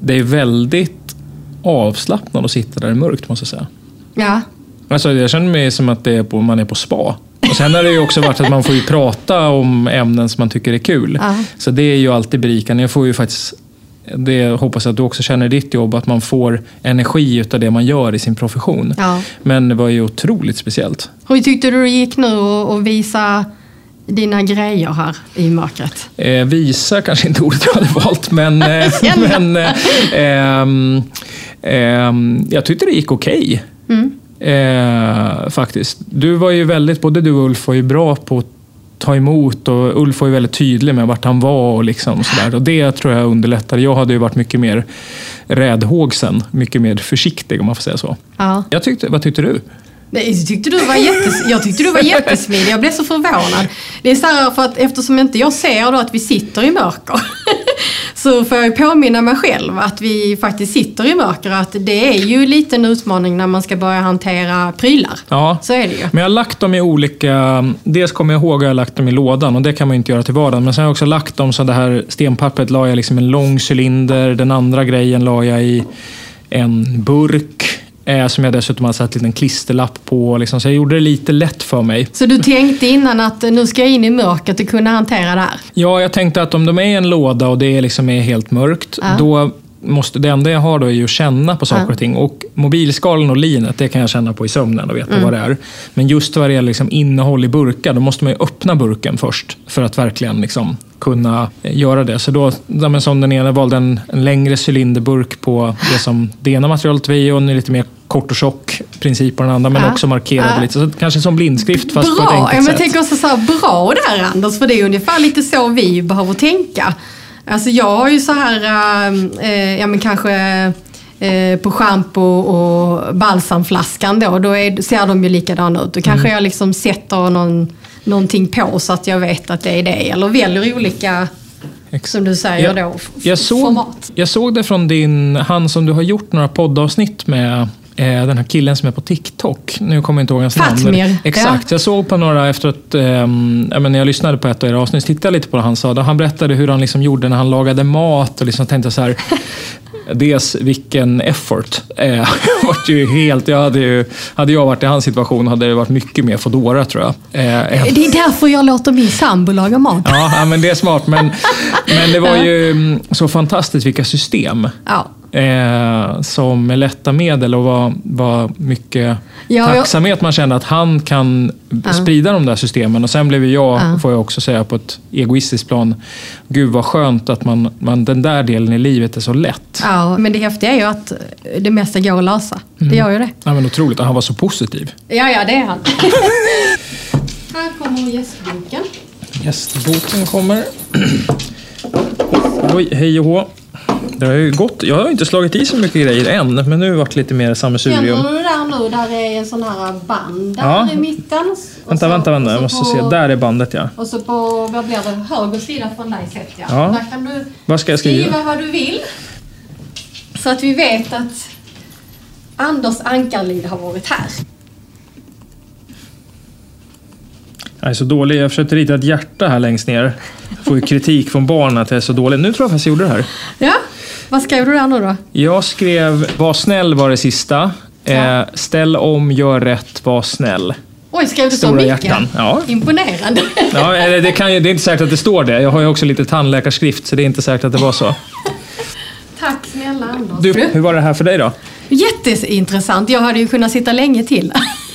Det är väldigt avslappnande att sitta där i mörkt måste jag säga. Ja, Alltså, jag känner mig som att det är på, man är på spa. Och sen har det ju också varit att man får ju prata om ämnen som man tycker är kul. Ja. Så det är ju alltid berikande. Jag får ju faktiskt, det hoppas jag att du också känner i ditt jobb, att man får energi utav det man gör i sin profession. Ja. Men det var ju otroligt speciellt. hur tyckte du det gick nu att visa dina grejer här i mörkret? Eh, visa kanske inte ordet jag hade valt, men, eh, men eh, ehm, ehm, jag tyckte det gick okej. Eh, faktiskt. Du var ju väldigt, både du och Ulf var ju bra på att ta emot och Ulf var ju väldigt tydlig med vart han var och liksom sådär. Och det tror jag underlättade. Jag hade ju varit mycket mer räddhågsen, mycket mer försiktig om man får säga så. Ja. Jag tyckte, vad tyckte du? Nej, Jag tyckte du var, jättes, jag tyckte du var jättesmidig. Jag blev så förvånad. Det är så här för att eftersom inte jag ser då att vi sitter i mörker så får jag påminna mig själv att vi faktiskt sitter i mörker. Att det är ju lite en utmaning när man ska börja hantera prylar. Ja, Så är det ju. Men jag har lagt dem i olika... Dels kommer jag ihåg att jag har lagt dem i lådan och det kan man ju inte göra till vardagen. Men sen har jag också lagt dem så det här stenpappret la jag liksom en lång cylinder. Den andra grejen la jag i en burk. Eh, som jag dessutom har satt en liten klisterlapp på. Liksom, så jag gjorde det lite lätt för mig. Så du tänkte innan att nu ska jag in i mörkret och kunna hantera det här? Ja, jag tänkte att om de är i en låda och det liksom är helt mörkt, Ja. då måste, det enda jag har då är ju att känna på saker och ting. Och mobilskalen och linet, det kan jag känna på i sömnen och veta Mm. vad det är. Men just vad det gäller liksom innehåll i burkar, då måste man ju öppna burken först för att verkligen liksom kunna eh, göra det. Så då, som den ena valde en, en längre cylinderburk på det som det ena materialet var i och en lite mer kort och tjock princip på den andra, men Ja. också markerade Ja. lite. Så kanske som blindskrift fast på ett Bra! enkelt Ja, men sätt. tänker också så här, bra där Anders, för det är ungefär lite så vi behöver tänka. Alltså jag har ju så här, äh, ja men kanske eh, på schampo och balsamflaskan då, då är, ser de ju likadana ut. Då kanske Mm. jag liksom sätter någon, någonting på så att jag vet att det är det. Eller väljer olika, som du säger Jag- då, Jag såg, format. jag såg det från din, han som du har gjort några poddavsnitt med, den här killen som är på TikTok. Nu kommer jag inte ihåg hans namn. Fatmir, men- Exakt. Jag såg på några efter att, ja, men när jag lyssnade på ett av era avsnitt, tittade jag lite på vad han sa. Han berättade hur han liksom gjorde när han lagade mat och liksom tänkte så här, Dels vilken effort. Eh, jag ju helt, jag hade, ju, hade jag varit i hans situation hade det varit mycket mer Foodora tror jag. Eh, än- Det är därför jag låter min sambo laga mat. Ja, ja, men det är smart. Men, men det var ju mm, så fantastiskt vilka system Ja. Eh, som med lätta medel och vad, vad mycket Ja, tacksamhet man kände att han kan sprida de där systemen. Och sen blev jag, Ja. får jag också säga på ett egoistiskt plan, gud vad skönt att man, man, den där delen i livet är så lätt. ja, men det häftiga är ju att det mesta går att lösa. Mm. Det gör ju det. Ja, men otroligt, han var så positiv. Ja, ja, det är han. Här kommer gästboken. Gästboken kommer. Oj, hej och hå. Det har ju gått. Jag har inte slagit i så mycket grejer än, men nu har det varit lite mer sammelsurium. Känner du där nu? Där är en sån här band där Ja. i mitten. Vänta, så- vänta, vänta. Jag måste på- se. Där är bandet ja. Och så på, vad blir det, höger sida från dig sett jag. Ja. Där kan du Vad ska jag skriva? vad du vill. Så att vi vet att Anders Ankarlid har varit här. Jag är så dålig. Jag försökte rita ett hjärta här längst ner. Jag får ju kritik från barnen att jag är så dålig. Nu tror jag faktiskt jag gjorde det här. Ja, vad skrev du där nu då? Jag skrev Var snäll var det sista. Eh, ställ om, gör rätt, var snäll. Oj, skrev du så mycket? hjärtan. Ja. Imponerande. Ja, det, kan det är inte säkert att det står det. Jag har ju också lite tandläkarskrift så det är inte säkert att det var så. Tack snälla Anders. Du, hur var det här för dig då? Jätteintressant. Jag hade ju kunnat sitta länge till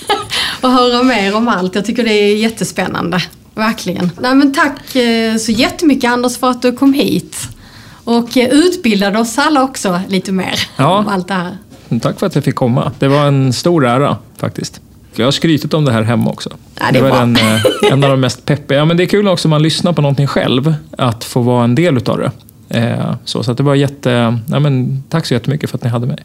och höra mer om allt. Jag tycker det är jättespännande. Verkligen. Nej, men tack eh, så jättemycket Anders för att du kom hit. Och eh, utbildade oss alla också lite mer Ja. om allt det här. Tack för att jag fick komma. Det var en stor ära faktiskt. Jag har skrytit om det här hemma också. Ja, det är var den, eh, en av de mest peppiga. Ja, men det är kul också om man lyssnar på någonting själv, att få vara en del utav det. Eh, så, så att det var jätte... Ja, men, tack så jättemycket för att ni hade mig.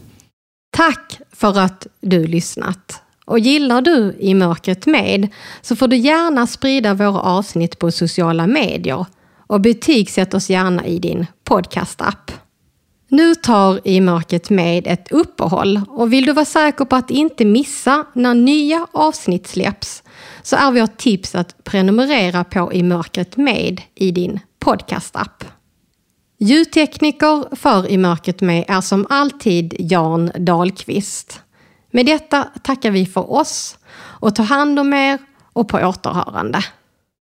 Tack för att du lyssnat. Och gillar du I mörkret med så får du gärna sprida våra avsnitt på sociala medier och betygsätt oss gärna i din podcastapp. Nu tar I mörkret med ett uppehåll och vill du vara säker på att inte missa när nya avsnitt släpps så är vårt tips att prenumerera på I mörkret med i din podcastapp. Ljudtekniker för I mörkret med är som alltid Jan Dahlqvist. Med detta tackar vi för oss och tar hand om er och på återhörande.